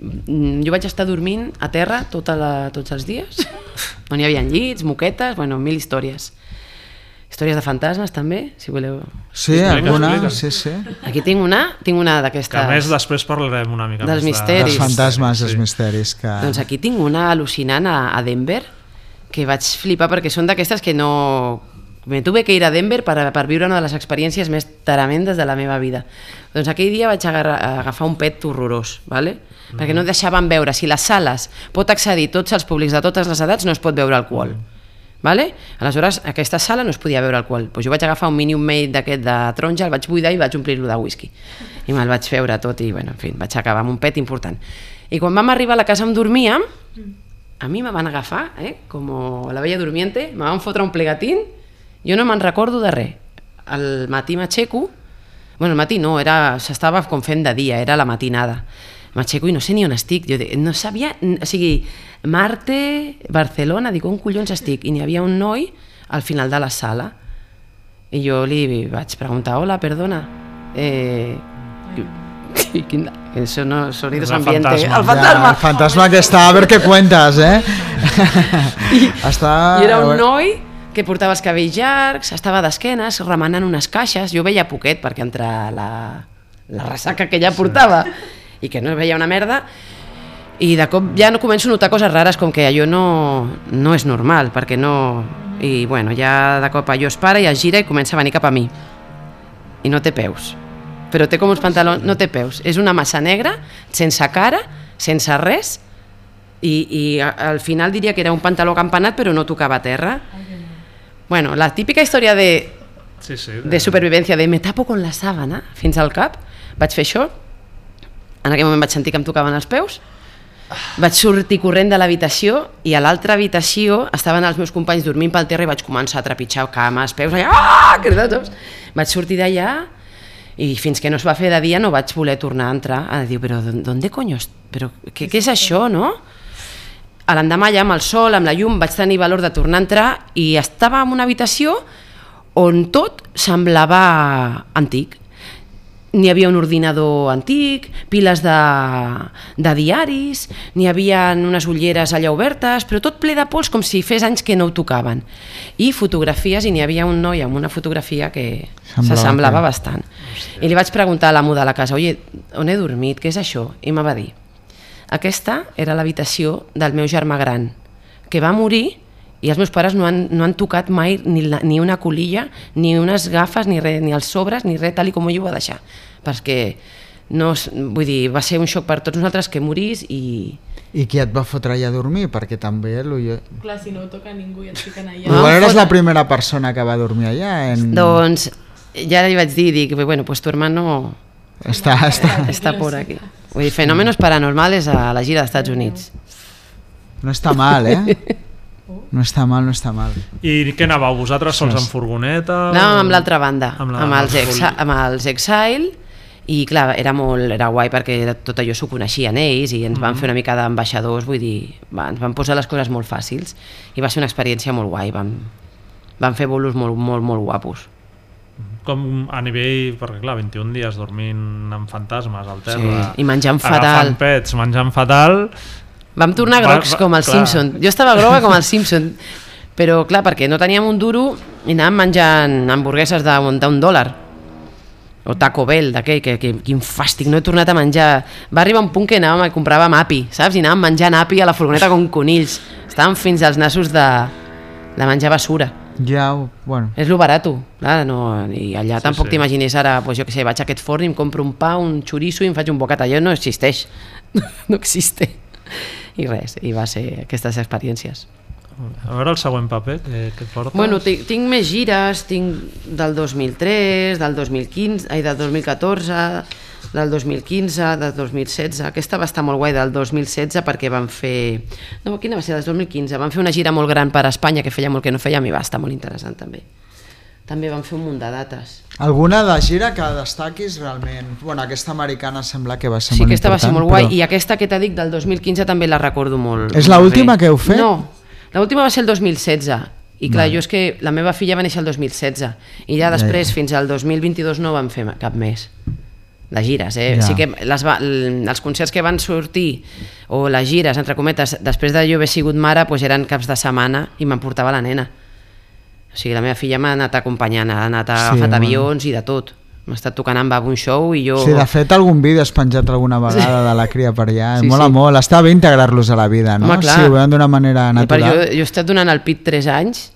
Mm, Jo vaig estar dormint a terra tota la, tots els dies, on hi havia llits, moquetes, bueno, mil històries. Històries de fantasmes també, si voleu. Sí, alguna? explica. Sí, sí. Aquí tinc una, tinc una Que d'aquestes... a més després parlarem una mica Dels més misteris. Els fantasmes, els Sí. misteris que... Doncs aquí tinc una al·lucinant a, a Denver, que vaig flipar perquè són d'aquestes que no... Me tuve que ir a Denver per, per viure una de les experiències més tremendes de la meva vida. Doncs aquell dia vaig agarrar, agafar un pet horrorós, ¿vale? Mm. perquè no deixaven veure. Si les sales pot accedir tots els públics de totes les edats, no es pot veure alcohol. Vale? Aleshores, aquesta sala no es podia veure alcohol. Pues jo vaig agafar un Minute Maid d'aquest de taronja, el vaig buidar i vaig omplir-lo de whisky. I me'l vaig veure tot i, bueno, en fi, vaig acabar amb un pet important. I quan vam arribar a la casa on dormíem, a mi me van agafar, eh, com la vella durmiente, me van fotre un plegatín, jo no me'n recordo de res. Al matí m'aixeco, bueno, al matí no, era s'estava com fent de dia, era la matinada. M'aixeco i no sé ni on estic, jo de- no sabia, o sigui, Marte, Barcelona, dic, on collons estic? I n'hi havia un noi al final de la sala, i jo li vaig preguntar, hola, perdona, eh, qui- quin, eso no, sonidos El ambiente, fantasma. el fantasma, Ja, el fantasma que està, a veure què cuentes, eh? està... I era un noi que portava els cabells llargs, estava d'esquenes, remenant unes caixes, jo veia poquet perquè entre la, la ressaca que ja portava i que no veia una merda, i de cop ja no començo a notar coses rares com que allò no, no és normal, perquè no... I bueno, ja de cop allò es para i es gira i comença a venir cap a mi. I no té peus. Però té com uns pantalons... No té peus. És una massa negra, sense cara, sense res, i, i al final diria que era un pantaló acampanat però no tocava terra. Bueno, la típica història de, Sí, sí. de supervivència, de me tapo con la sàbana fins al cap, vaig fer això, en aquell moment vaig sentir que em tocaven els peus, vaig sortir corrent de l'habitació i a l'altra habitació estaven els meus companys dormint pel terra i vaig començar a trepitjar cames, peus, allà, ah! cridar tots. Vaig sortir d'allà i fins que no es va fer de dia no vaig voler tornar a entrar. A dir, però ¿dónde coño? Però què, què és això, no? A l'endemà ja amb el sol, amb la llum, vaig tenir valor de tornar a entrar i estava en una habitació on tot semblava antic. N'hi havia un ordinador antic, piles de, de diaris, n'hi havia unes ulleres allà obertes, però tot ple de pols com si fes anys que no ho tocaven. I fotografies, i n'hi havia un noi amb una fotografia que Semblava s'assemblava que- bastant. I li vaig preguntar a l'amo de la casa, oye, on he dormit, què és això? I me va dir, aquesta era l'habitació del meu germà gran, que va morir i els meus pares no han, no han tocat mai ni, la, ni una colilla, ni unes gafes, ni, res, ni els sobres, ni res, tal i com ell ho va deixar. Perquè no, vull dir, va ser un xoc per tots nosaltres que morís i, I qui et va fotre allà a dormir? Perquè també... Lo... Jo... Clar, si no ho toca ningú i et fiquen allà. Igual em eres la primera persona que va dormir allà. En... Doncs ja li vaig dir, dic, bueno, pues tu hermano Està, està... està por aquí. Vull dir, fenómenos paranormales a la gira dels Estats Units. No està mal, eh? No està mal, no està mal. I què anàveu, vosaltres sols en furgoneta? Anàvem amb l'altra banda, Amb la- amb, els amb ex, amb els Exile, i clar, era molt era guai perquè tot allò s'ho coneixien ells i ens van fer una mica d'ambaixadors, vull dir, va, ens van posar les coses molt fàcils i va ser una experiència molt guai, vam, van fer bolos molt, molt, molt guapos. Com a nivell, perquè clar, 21 dies dormint amb fantasmes al terra. Sí, i menjant fatal. Pets, menjant fatal. Vam tornar grocs va- com el clar. Simpson. Jo estava groga com el Simpson, però clar, perquè no teníem un duro i anàvem menjant hamburgueses d'un d'un dòlar o Taco Bell, d'aquell, que, que, quin fàstic, no he tornat a menjar. Va arribar un punt que anàvem, compràvem api, saps? I anàvem menjant api a la furgoneta com conills. Estàvem fins als nassos de, de menjar basura. Ja, bueno, És lo barato, clar, no, i allà Sí, tampoc sí. t'imagines ara, pues, jo què sé, vaig a aquest forn i em compro un pa, un xoriço i em faig un bocata, allò no existeix, no existe. I res, i va ser aquestes experiències. A veure el següent paper que, que portes. Bueno, tinc, tinc més gires, tinc del 2003, del 2015, ai, del 2014, del 2015, del 2016. Aquesta va estar molt guai del 2016 perquè van fer... No, quina va ser? Del 2015. Van fer una gira molt gran per a Espanya, que feia molt que no fèiem, i va estar molt interessant també. També van fer un munt de dates. alguna de gira que destaquis realment? Bueno, aquesta americana sembla que va ser Sí, molt aquesta va ser molt guai però- i aquesta que t'he dit del 2015 també la recordo molt. És l'última que heu fet? No, l'última va ser el 2016 i clar, jo és que la meva filla va néixer el 2016 i ja després ja. fins al 2022 no van fer cap més de gires, eh? Ja. Sí que les va, els concerts que van sortir o les gires, entre cometes, després de jo haver sigut mare, doncs eren caps de setmana i m'emportava la nena. O sigui, la meva filla m'ha anat acompanyant, ha anat a Sí, agafat avions i de tot. M'ha estat tocant amb un show i jo... Sí, de fet, algun vídeo has penjat alguna vegada de la cria per allà. Sí, Sí, mola sí. molt. Està bé integrar-los a la vida, no? Home, clar. Sí, ho veuen d'una manera per jo, natural. jo he estat donant el pit 3 anys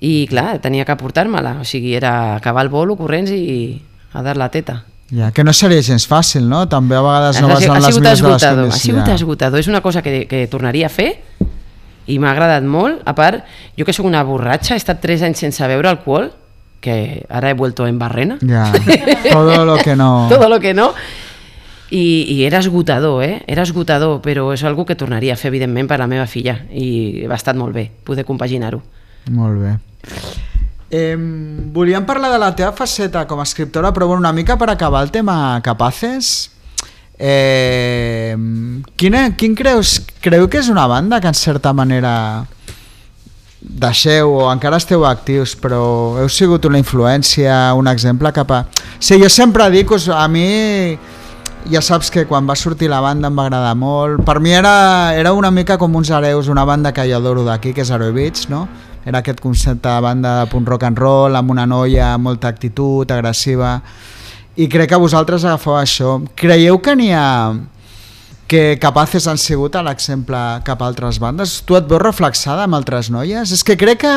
i clar, tenia que portar-me-la, o sigui, era acabar el bolo corrents i a dar la teta. Ja, que no seria gens fàcil, no? També a vegades no vas en ha les millors de les esgotador, ha condicions. sigut esgotador, és una cosa que, que tornaria a fer i m'ha agradat molt, a part, jo que sóc una borratxa, he estat 3 anys sense beure alcohol, que ara he vuelto en barrena, Ja, todo lo que no... todo lo que no, i, i era esgotador, eh? era esgotador, però és algo que tornaria a fer, evidentment, per a la meva filla, i ha estat molt bé poder compaginar-ho. Molt bé. Eh, volíem parlar de la teva faceta com a escriptora, però bueno, una mica per acabar el tema Capaces, eh, quina, quin creus, creu que és una banda que en certa manera deixeu o encara esteu actius però heu sigut una influència un exemple cap a... Sí, jo sempre dic a mi ja saps que quan va sortir la banda em va agradar molt per mi era, era una mica com uns hereus una banda que jo adoro d'aquí que és Arrow Beach no? Era aquest concepte de banda de punt rock and roll amb una noia amb molta actitud, agressiva. I crec que vosaltres agafeu això. Creieu que n'hi ha que capaces han sigut a l'exemple cap a altres bandes? Tu et veus reflexada amb altres noies? És que crec que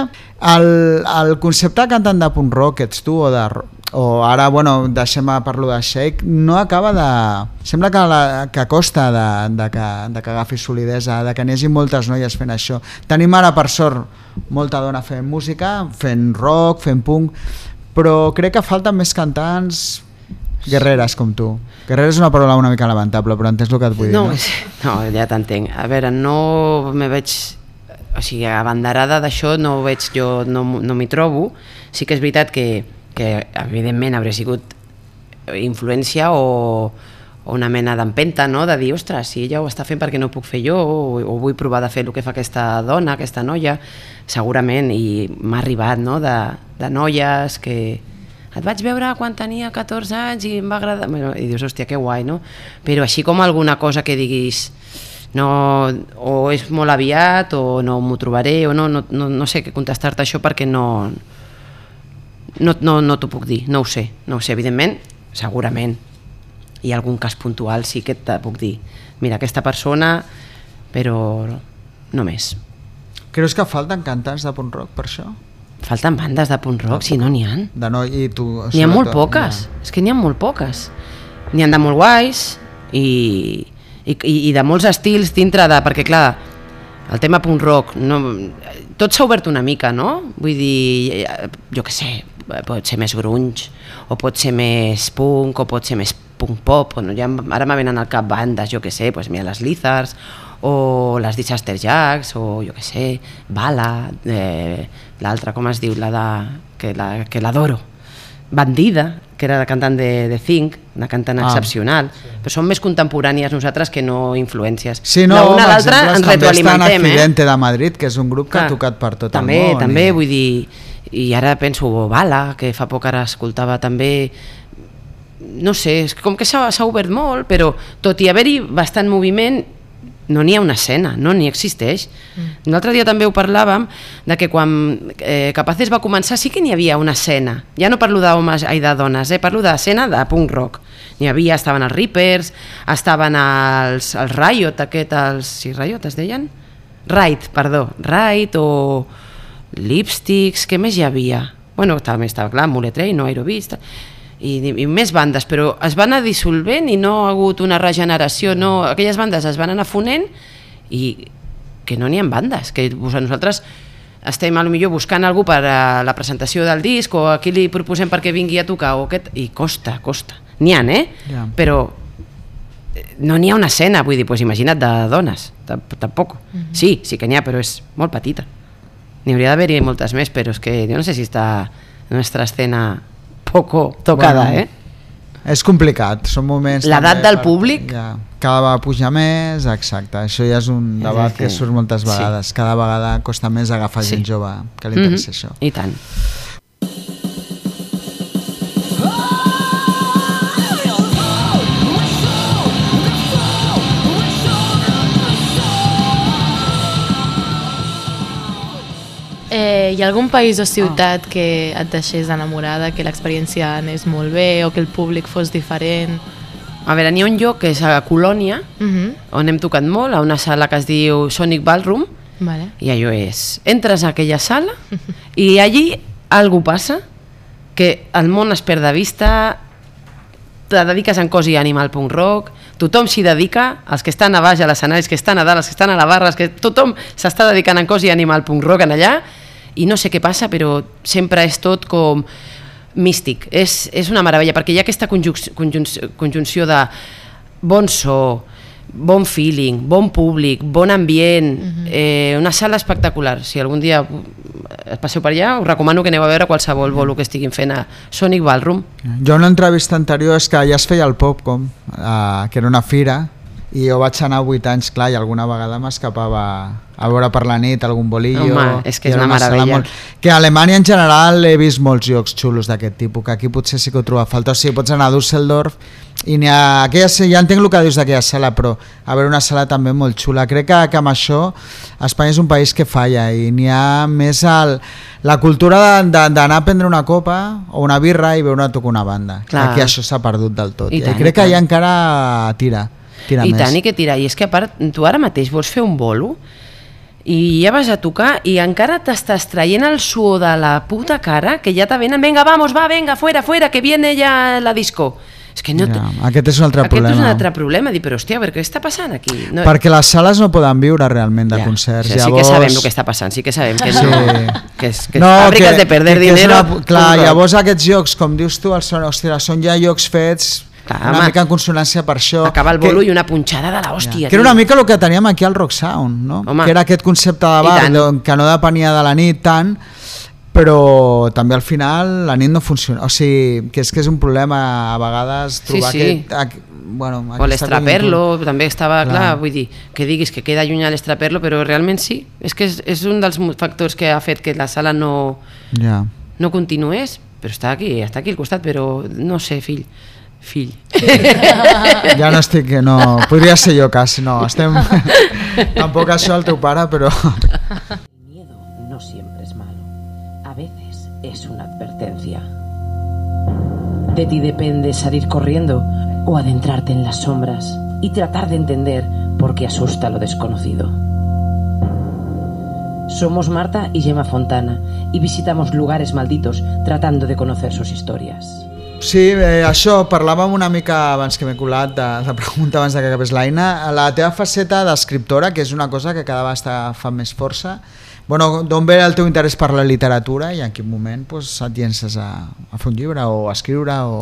el, el concepte cantant de punt rock ets tu o de o ara, bueno, deixem a parlo de Shake, no acaba de... Sembla que, la, que costa de, de, que, de que agafi solidesa, de que n'hi hagi moltes noies fent això. Tenim ara, per sort, molta dona fent música, fent rock, fent punk, però crec que falten més cantants guerreres com tu. Guerrera és una paraula una mica lamentable, però entens el que et vull No, dir, no? és- no, ja t'entenc. A veure, no me veig... O sigui, abanderada d'això no ho veig jo, no, no m'hi trobo. Sí que és veritat que, que evidentment hauré sigut influència o, o una mena d'empenta, no? de dir, ostres, si ella ho està fent perquè no ho puc fer jo, o, o vull provar de fer el que fa aquesta dona, aquesta noia, segurament, i m'ha arribat no? de, de noies que, et vaig veure quan tenia 14 anys i em va agradar... Bueno, I dius, hòstia, que guai, no? Però així com alguna cosa que diguis no, o és molt aviat o no m'ho trobaré o no, no, no, no sé què contestar-te això perquè no, no, no, no t'ho puc dir, no ho sé, no ho sé, evidentment, segurament hi ha algun cas puntual sí que te puc dir mira, aquesta persona, però no més. Creus que falten cantants de punt rock per això? Falten bandes de punt rock, si no n'hi ha. De no, i tu, N'hi ha molt poques, és que n'hi ha molt poques. N'hi han de molt guais i, I, i, de molts estils dintre de... Perquè, clar, el tema punk rock, no, tot s'ha obert una mica, no? Vull dir, jo què sé, pot ser més grunge, o pot ser més punk, o pot ser més punk pop, o no, ja, ara me venen al cap bandes, jo què sé, pues mira, les Lizards, o les Disaster Jacks, o jo què sé, Bala, eh, l'altra, com es diu, la de, que la- que l'adoro, Bandida, que era la cantant de, de Think, una cantant Ah, excepcional, però són més contemporànies nosaltres que no influències. Sí, no, L'una a l'altra ens també retroalimentem, eh? Accidente de Madrid, que és un grup que Clar, ha tocat per tot també, el món. També, i- vull dir, i ara penso Bala, que fa poc ara escoltava també no sé, és com que s'ha obert molt, però tot i haver-hi bastant moviment, no n'hi ha una escena, no n'hi existeix. Mm. L'altre dia també ho parlàvem, de que quan eh, Capaces va començar sí que n'hi havia una escena. Ja no parlo d'homes i de dones, eh? parlo d'escena de punk rock. N'hi havia, estaven els Reapers, estaven els, els Riot, aquest, els... Sí, Riot es deien? Right, perdó, Right o Lipsticks, què més hi havia? Bueno, també estava clar, Muletrei, no Aerobis, tal, i, i més bandes, però es van anar dissolvent i no ha hagut una regeneració, no, aquelles bandes es van anar fonent i que no n'hi ha bandes, que nosaltres estem a lo millor buscant algú per a la presentació del disc o a qui li proposem perquè vingui a tocar o aquest, i costa, costa. N'hi ha, eh? Ja. Però eh, no n'hi ha una escena, vull dir, pues imagina't de dones, tamp- tampoc. Sí, sí que n'hi ha, però és molt petita. N'hi hauria d'haver-hi moltes més, però és que jo no sé si està la nostra escena poco tocada, Bueno, eh? És complicat, són moments... L'edat del públic? Ja, cada vegada puja més, exacte. Això ja és un debat que- surt moltes sí. vegades. Cada vegada costa més agafar Sí. gent jove que li interessa Mhm, això. I tant. Eh, hi ha algun país o ciutat que et deixés enamorada, que l'experiència anés molt bé o que el públic fos diferent? A veure, n'hi ha un lloc que és a Colònia, Uh -huh. on hem tocat molt, a una sala que es diu Sonic Ballroom, vale. i allò és, entres a aquella sala i allí algú passa que el món es perd de vista, te dediques en cos i ànima al punk rock, tothom s'hi dedica, els que estan a baix a l'escenari, els que estan a dalt, els que estan a la barra, els que tothom s'està dedicant en cos i ànima al punk rock en allà, i no sé què passa, però sempre és tot com místic. És, és una meravella, perquè hi ha aquesta conjunc conjunc conjunció de bon so, bon feeling, bon públic, bon ambient, eh, una sala espectacular. Si algun dia passeu per allà, us recomano que aneu a veure qualsevol bolo que estiguin fent a Sonic Ballroom. Jo en una entrevista anterior és que ja es feia el Popcom, eh, que era una fira, i jo vaig anar 8 anys, clar, i alguna vegada m'escapava a veure per la nit algun bolillo. Home, és que i és una sala meravella. Que a Alemanya en general he vist molts llocs xulos d'aquest tipus, que aquí potser sí que ho trobo a falta. O sigui, pots anar a Düsseldorf i n'hi ha... Aquella, ja entenc el que dius d'aquella sala, però a veure una sala també molt xula. Crec que, que amb això Espanya és un país que falla i n'hi ha més el, la cultura d'anar a prendre una copa o una birra i veure tocar una banda. Clar. Aquí això s'ha perdut del tot. I I, tant, crec i que tant. ja encara tira, tira I més. tant, i que tira. I és que a part, tu ara mateix vols fer un bolo i ja vas a tocar i encara t'estàs traient el suor de la puta cara que ja te venen, venga, vamos, va, venga, fuera, fuera, que viene ja la disco. És que no... Ja, aquest és un altre Aquest problema. és un altre problema, dir, però hòstia, a veure, què està passant aquí? No, Perquè les sales no poden viure realment de Ja, concerts. o sigui, llavors... Sí que sabem el que està passant, sí que sabem que no, Sí. que és, que és fàbriques de perder que dinero. Una, clar, llavors aquests jocs, com dius tu, els són, hòstia, són ja jocs fets Clar, una home. mica en consonància per això. Acaba el bolo que, i una punxada de l'hòstia. que era una mica el que teníem aquí al Rock Sound, no? Home. que era aquest concepte de bar que no depenia de la nit tant, però també al final la nit no funciona. O sigui, que és que és un problema a vegades trobar sí. aquest... Aqu, bueno, O l'estraperlo, també estava clar. Clar. vull dir, que diguis que queda lluny a l'estraperlo, però realment sí, és que és, és un dels factors que ha fet que la sala no. Ja. no continués, però està aquí, està aquí al costat, però no sé, fill, fill. Ja no estic... No, podria ser jo quasi, no. Estem... Tampoc això el teu pare, però... El miedo no siempre es malo. A veces es una advertencia. De ti depende salir corriendo o adentrarte en las sombras y tratar de entender por qué asusta lo desconocido. Somos Marta y Gemma Fontana y visitamos lugares malditos tratando de conocer sus historias. Sí, eh, això, parlàvem una mica abans que m'he colat de, de pregunta abans de que acabés l'Aina. La teva faceta d'escriptora, que és una cosa que cada vegada fa més força, bueno, d'on ve el teu interès per la literatura i en quin moment pues, et llences a, a fer un llibre o a escriure o...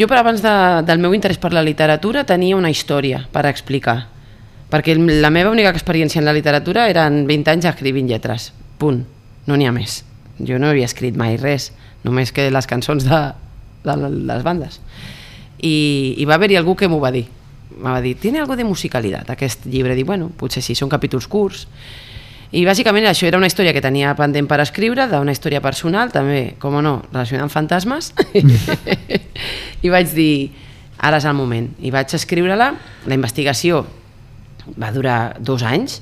Jo per abans de, del meu interès per la literatura tenia una història per explicar. Perquè la meva única experiència en la literatura eren 20 anys escrivint lletres. Punt. No n'hi ha més. Jo no havia escrit mai res, només que les cançons de, de les bandes. I, i va haver-hi algú que m'ho va dir. Em va dir, tiene algo de musicalitat aquest llibre. Dic, bueno, potser sí, són capítols curts. I bàsicament això era una història que tenia pendent per escriure, d'una història personal, també, com no, relacionada amb fantasmes. I vaig dir, ara és el moment. I vaig escriure-la, la investigació va durar dos anys,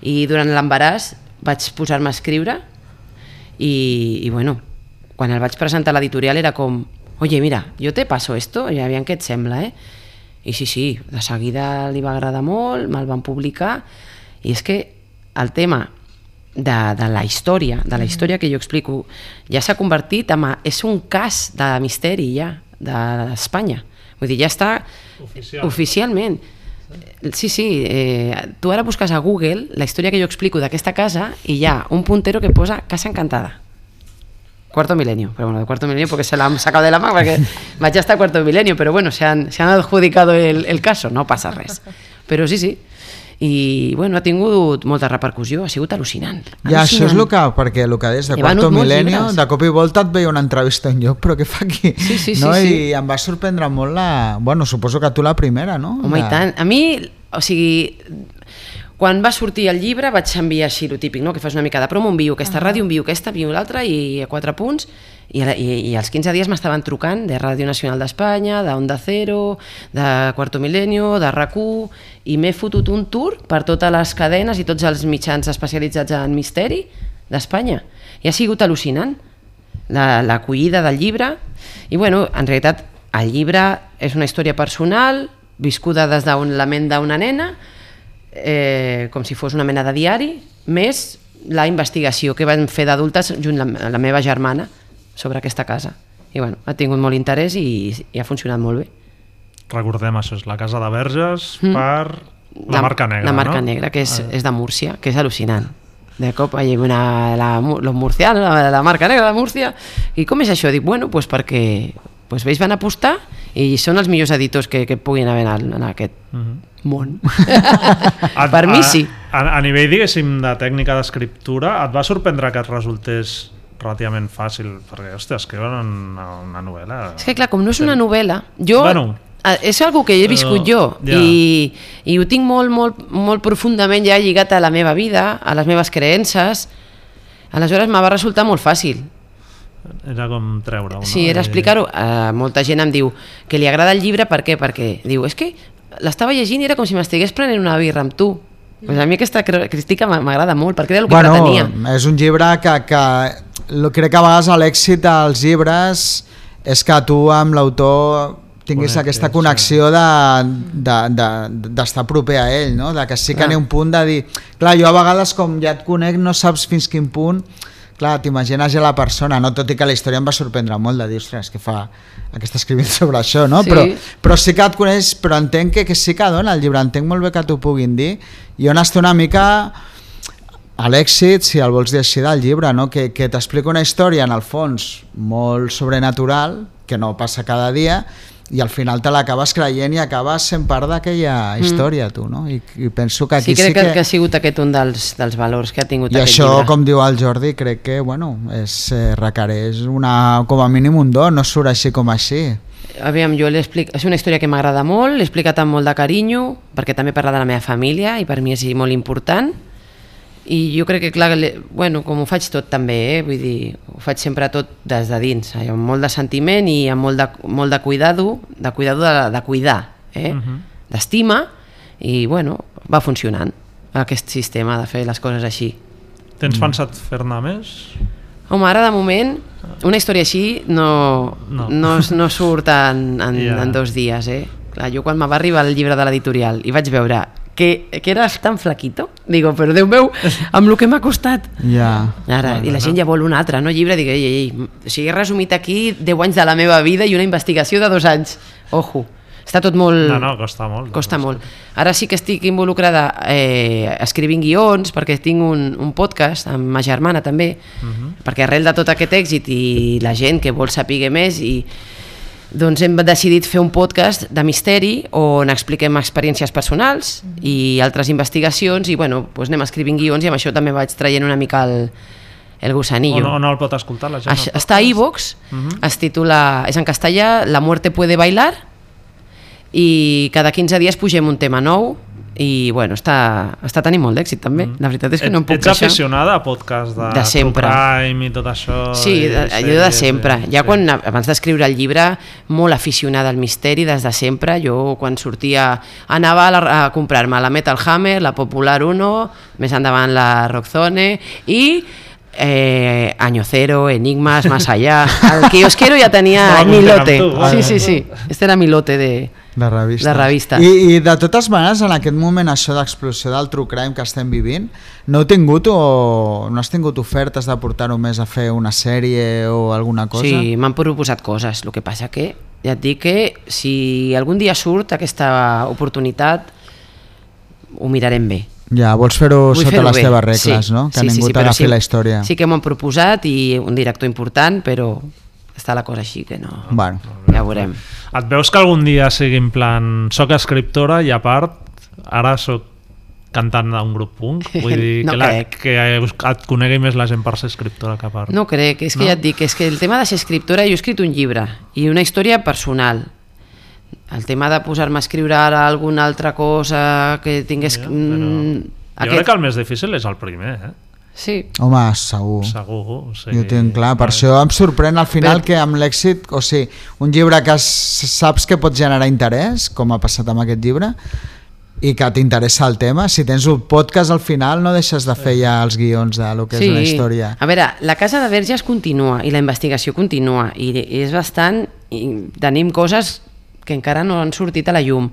i durant l'embaràs vaig posar-me a escriure, i, i bueno, quan el vaig presentar a l'editorial era com, oye, mira, jo te paso esto, i aviam què et sembla, eh? I sí, sí, de seguida li va agradar molt, me'l van publicar, i és que el tema de, de la història, de la història que jo explico, ja s'ha convertit en... És un cas de misteri ja, d'Espanya. Vull dir, ja està Oficial. oficialment. Sí, sí, eh, tu ara busques a Google la història que jo explico d'aquesta casa i hi ha un puntero que posa Casa Encantada. Cuarto milenio, pero bueno, de cuarto milenio porque se la han sacado de la mano, porque vaig a estar cuarto milenio, pero bueno, se han, se han adjudicado el, el caso, no passa res. Però sí, sí. I bueno, ha tingut molta repercussió, ha sigut al·lucinant. Ja, això és al·lucinant. el que, perquè el que deies de He Quarto Milenio, llibres. de cop i volta et veia una entrevista en lloc, però què fa aquí? Sí, sí, sí, no? sí. I em va sorprendre molt la... Bueno, suposo que tu la primera, no? Home, La- i tant. A mi, o sigui, quan va sortir el llibre vaig enviar així el típic, no? que fas una mica de promo, envio aquesta ràdio, envio aquesta, envio l'altra i a quatre punts i, la- i, i als 15 dies m'estaven trucant de Ràdio Nacional d'Espanya, de Onda Cero, de Cuarto Milenio, de rac i m'he fotut un tour per totes les cadenes i tots els mitjans especialitzats en misteri d'Espanya. I ha sigut al·lucinant la- l'acollida del llibre i bueno, en realitat el llibre és una història personal viscuda des de la ment d'una nena eh, com si fos una mena de diari més la investigació que vam fer d'adultes junt amb la, la meva germana sobre aquesta casa i bueno, ha tingut molt interès i, i ha funcionat molt bé Recordem això, és la Casa de Verges per la, Marca Negra, Mm. la marca no? negra que és, Ah, és de Múrcia que és al·lucinant de cop hi ha una, la, los murcianos, la, la marca negra de Múrcia i com és això? Dic, bueno, pues perquè pues vells van apostar i són els millors editors que, que puguin haver en, en aquest Mhm. món A- per mi sí A, a nivell, diguéssim, de tècnica d'escriptura, et va sorprendre que et resultés relativament fàcil, perquè, hòstia, escriure una, una novel·la... És que clar, com no és una novel·la, jo... Bueno. eh, és algo que he viscut jo ja. i, i ho tinc molt, molt, molt profundament ja lligat a la meva vida, a les meves creences. Aleshores me va resultar molt fàcil. Era com treure-ho, no? Sí, era I- explicar-ho. Uh, molta gent em diu que li agrada el llibre, per què? Perquè diu, és que l'estava llegint i era com si m'estigués prenent una birra amb tu. Pues a mi aquesta cr- crítica m'a- m'agrada molt, perquè era el que bueno, pretenia. és un llibre que, que crec que a vegades l'èxit dels llibres és que tu amb l'autor tinguis Connectes, aquesta connexió de- de- de- d'estar proper a ell, no? de que sí que n'hi ha un punt de dir... Clar, jo a vegades com ja et conec no saps fins quin punt clar, t'imagines ja la persona, no? tot i que la història em va sorprendre molt de dir, ostres, què fa aquesta escrivint sobre això, no? Sí. Però, però sí que et coneix, però entenc que, que sí que dona el llibre, entenc molt bé que t'ho puguin dir, i on està una mica a l'èxit, si el vols dir així, del llibre, no? que, que t'explica una història, en el fons, molt sobrenatural, que no passa cada dia, i al final te l'acabes creient i acabes sent part d'aquella història, tu, no? I, I penso que aquí Mm. Sí, crec sí que, que... que ha sigut aquest un dels, dels valors que ha tingut I aquest això, llibre. com diu el Jordi, crec que, bueno, és, eh, requereix una, com a mínim un do, no surt així com així. Aviam, jo l'explic... És una història que m'agrada molt, l'he explicat amb molt de carinyo, perquè també parla de la meva família i per mi és molt important. I jo crec que, clar, bueno, com ho faig tot també, eh? vull dir, ho faig sempre tot des de dins, eh? amb molt de sentiment i amb molt de, molt de cuidado, de cuidado de, de cuidar, eh? Mhm. d'estima, i bueno, va funcionant aquest sistema de fer les coses així. Tens pensat fer-ne més? Home, ara de moment, una història així no, No. no. no, surt en, en, Ja. en dos dies, eh? Clar, jo quan me va arribar el llibre de l'editorial i vaig veure que, que eres tan flaquito. Digo, però Déu meu, amb el que m'ha costat. Ja. Ara, I la gent ja vol un altre, no? Llibre, dic, ei, ei. O sigui, he resumit aquí 10 anys de la meva vida i una investigació de dos anys. Ojo, està tot molt... No, no, costa molt. Costa molt. Ara sí que estic involucrada eh, escrivint guions, perquè tinc un, un podcast amb ma germana també, perquè arrel de tot aquest èxit i la gent que vol saber més i doncs hem decidit fer un podcast de misteri on expliquem experiències personals i altres investigacions i bueno, doncs anem escrivint guions i amb això també vaig traient una mica el, el gusanillo. O no, no el pot escoltar la gent? Això, està a iVox, Mhm. es titula, és en castellà, La muerte puede bailar, i cada 15 dies pugem un tema nou, i bueno, està, està tenint molt d'èxit també. La veritat és que no em puc Ets queixar. aficionada a podcast de, De sempre. Crime i tot això? Sí, i de, jo de sempre. i- Ja sí. quan, abans d'escriure el llibre, molt aficionada al misteri des de sempre. Jo quan sortia, anava a, la, a comprar-me la Metal Hammer, la Popular 1, més endavant la Rockzone i eh, Año Cero, Enigmas, Más Allá. El kiosquero ja tenia Estava mi content lote. amb tu, Sí, sí, sí. Este era mi lote de... De revista. De revista. I, I de totes maneres, en aquest moment, això d'explosió del true crime que estem vivint, no heu tingut o no has tingut ofertes de portar-ho més a fer una sèrie o alguna cosa? Sí, m'han proposat coses. El que passa que, ja et dic que si algun dia surt aquesta oportunitat, ho mirarem bé. Ja, vols fer-ho sota fer-ho les bé. teves regles, no? Que ningú però t'agafi la història. Sí que m'ho han proposat i un director important, però està la cosa així que no... Bueno, Ja veurem. Et veus que algun dia sigui en plan soc escriptora i a part ara sóc cantant d'un grup punk? Vull dir No que, la, crec. que et conegui més la gent per ser escriptora que per... No crec, és que No? ja et dic, és que el tema de ser escriptora, jo he escrit un llibre i una història personal. El tema de posar-me a escriure ara alguna altra cosa que tingués... Ja, mm, però... Jo crec que el més difícil és el primer, eh? Sí, home, segur. Segur. O sigui, Jo tinc clar, per això em sorprèn al final Però- que amb l'èxit, o sigui, un llibre que saps que pot generar interès, com ha passat amb aquest llibre, i que t'interessa el tema, si tens un podcast al final no deixes de fer ja els guions de lo que és una història. A veure, la Casa de Verges continua i la investigació continua i és bastant... I tenim coses que encara no han sortit a la llum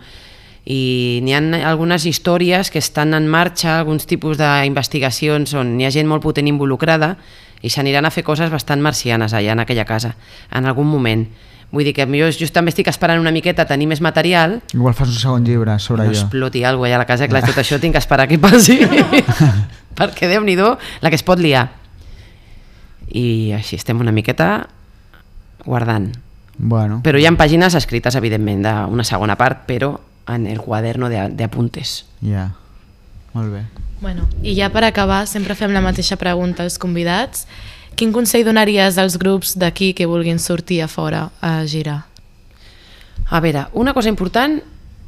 i n'hi ha algunes històries que estan en marxa, alguns tipus d'investigacions on hi ha gent molt potent involucrada i s'aniran a fer coses bastant marcianes allà en aquella casa, en algun moment. Vull dir que jo, jo també estic esperant una miqueta a tenir més material Igual fas un segon llibre sobre no allò. exploti alguna cosa allà a la casa, clar, tot això tinc que esperar que passi, perquè déu nhi la que es pot liar. I així estem una miqueta guardant. Bueno, Però hi ha pàgines escrites, evidentment, d'una segona part, però en el quaderno de, de apuntes. ja. Molt bé. Bueno, I ja per acabar, sempre fem la mateixa pregunta als convidats. Quin consell donaries als grups d'aquí que vulguin sortir a fora a girar? A veure, una cosa important,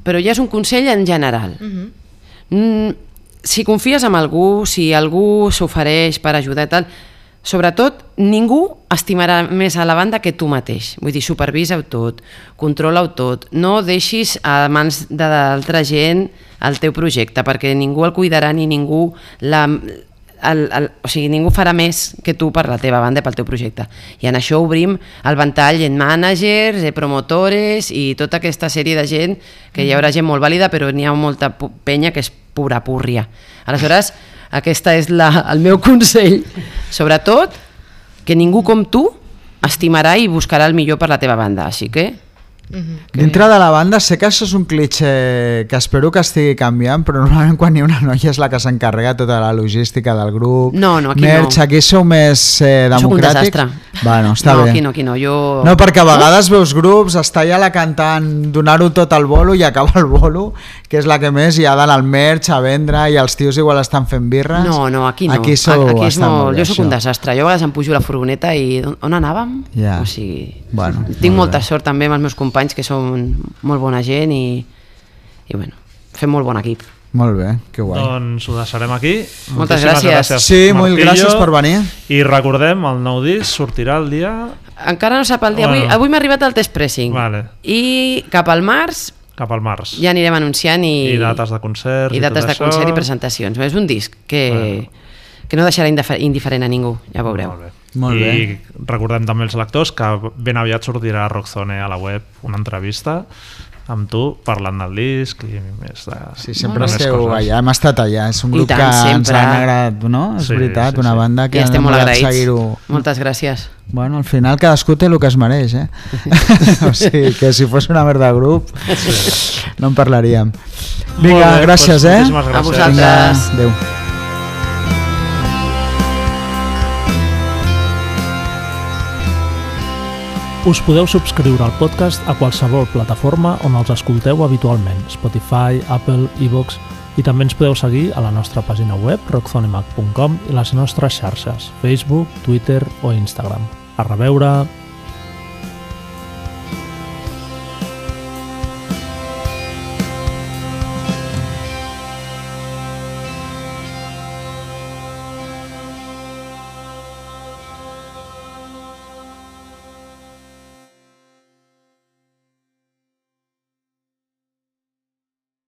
però ja és un consell en general. Uh -huh. Mm, si confies en algú, si algú s'ofereix per ajudar i tal, sobretot ningú estimarà més a la banda que tu mateix. Vull dir, supervisa-ho tot, controla-ho tot, no deixis a mans d'altra gent el teu projecte, perquè ningú el cuidarà ni ningú la, el, el, o sigui, ningú farà més que tu per la teva banda pel teu projecte. I en això obrim el ventall en managers, de promotores i tota aquesta sèrie de gent, que hi haurà gent molt vàlida, però n'hi ha molta penya que és pura púrria. Aleshores, aquesta és la, el meu consell. Sobretot, que ningú com tu estimarà i buscarà el millor per la teva banda. Així que, Uh -huh. Dintre de la banda sé que això és un clitxe que espero que estigui canviant, però normalment quan hi ha una noia és la que s'encarrega tota la logística del grup. No, no, aquí Merch, no. aquí sou més eh, Sóc un democràtics. desastre. Bueno, està no, bé. aquí no, aquí no. Jo... No, perquè a vegades veus grups, està ja la cantant, donar-ho tot al bolo i acaba el bolo, que és la que més, i ha d'anar al merch a vendre i els tios igual estan fent birres. No, no, aquí no. Aquí, sou, aquí és molt... Jo sóc un desastre. Jo a vegades em pujo la furgoneta i on, anàvem? Ja. O sigui, Bueno, tinc molt molta bé. sort també amb els meus companys que són molt bona gent i, i bueno, fem molt bon equip. Molt bé, que guai. Doncs ho deixarem aquí. Moltes Moltíssimes gràcies. Sí, molt Martillo. gràcies per venir. I recordem, el nou disc sortirà el dia Encara no sap el dia. Avui, Bueno. avui m'ha arribat el test pressing. Vale. I cap al març cap al març. ja anirem anunciant i, I dates de concerts i i dates de això. concert i presentacions. És un disc que, Bueno. que no deixarà indifer- indiferent a ningú, ja veureu. Molt bé. Molt I bé. recordem també els lectors que ben aviat sortirà a Rockzone a la web una entrevista amb tu, parlant del disc i més de... Sí, sempre més esteu coses. allà, hem estat allà, és un I grup tant, que ens sempre. han agradat, no? És Sí, veritat, sí, una sí. banda que I estem hem molt agraïts. seguir-ho. Moltes gràcies. Bueno, al final cadascú té el que es mereix, eh? o sigui, que si fos una merda de grup no en parlaríem. Vinga, bé, gràcies, doncs, eh? gràcies. A vosaltres. Vinga, adéu. Us podeu subscriure al podcast a qualsevol plataforma on els escolteu habitualment, Spotify, Apple, iVoox, i també ens podeu seguir a la nostra pàgina web, rockzonemac.com i les nostres xarxes, Facebook, Twitter o Instagram. A reveure!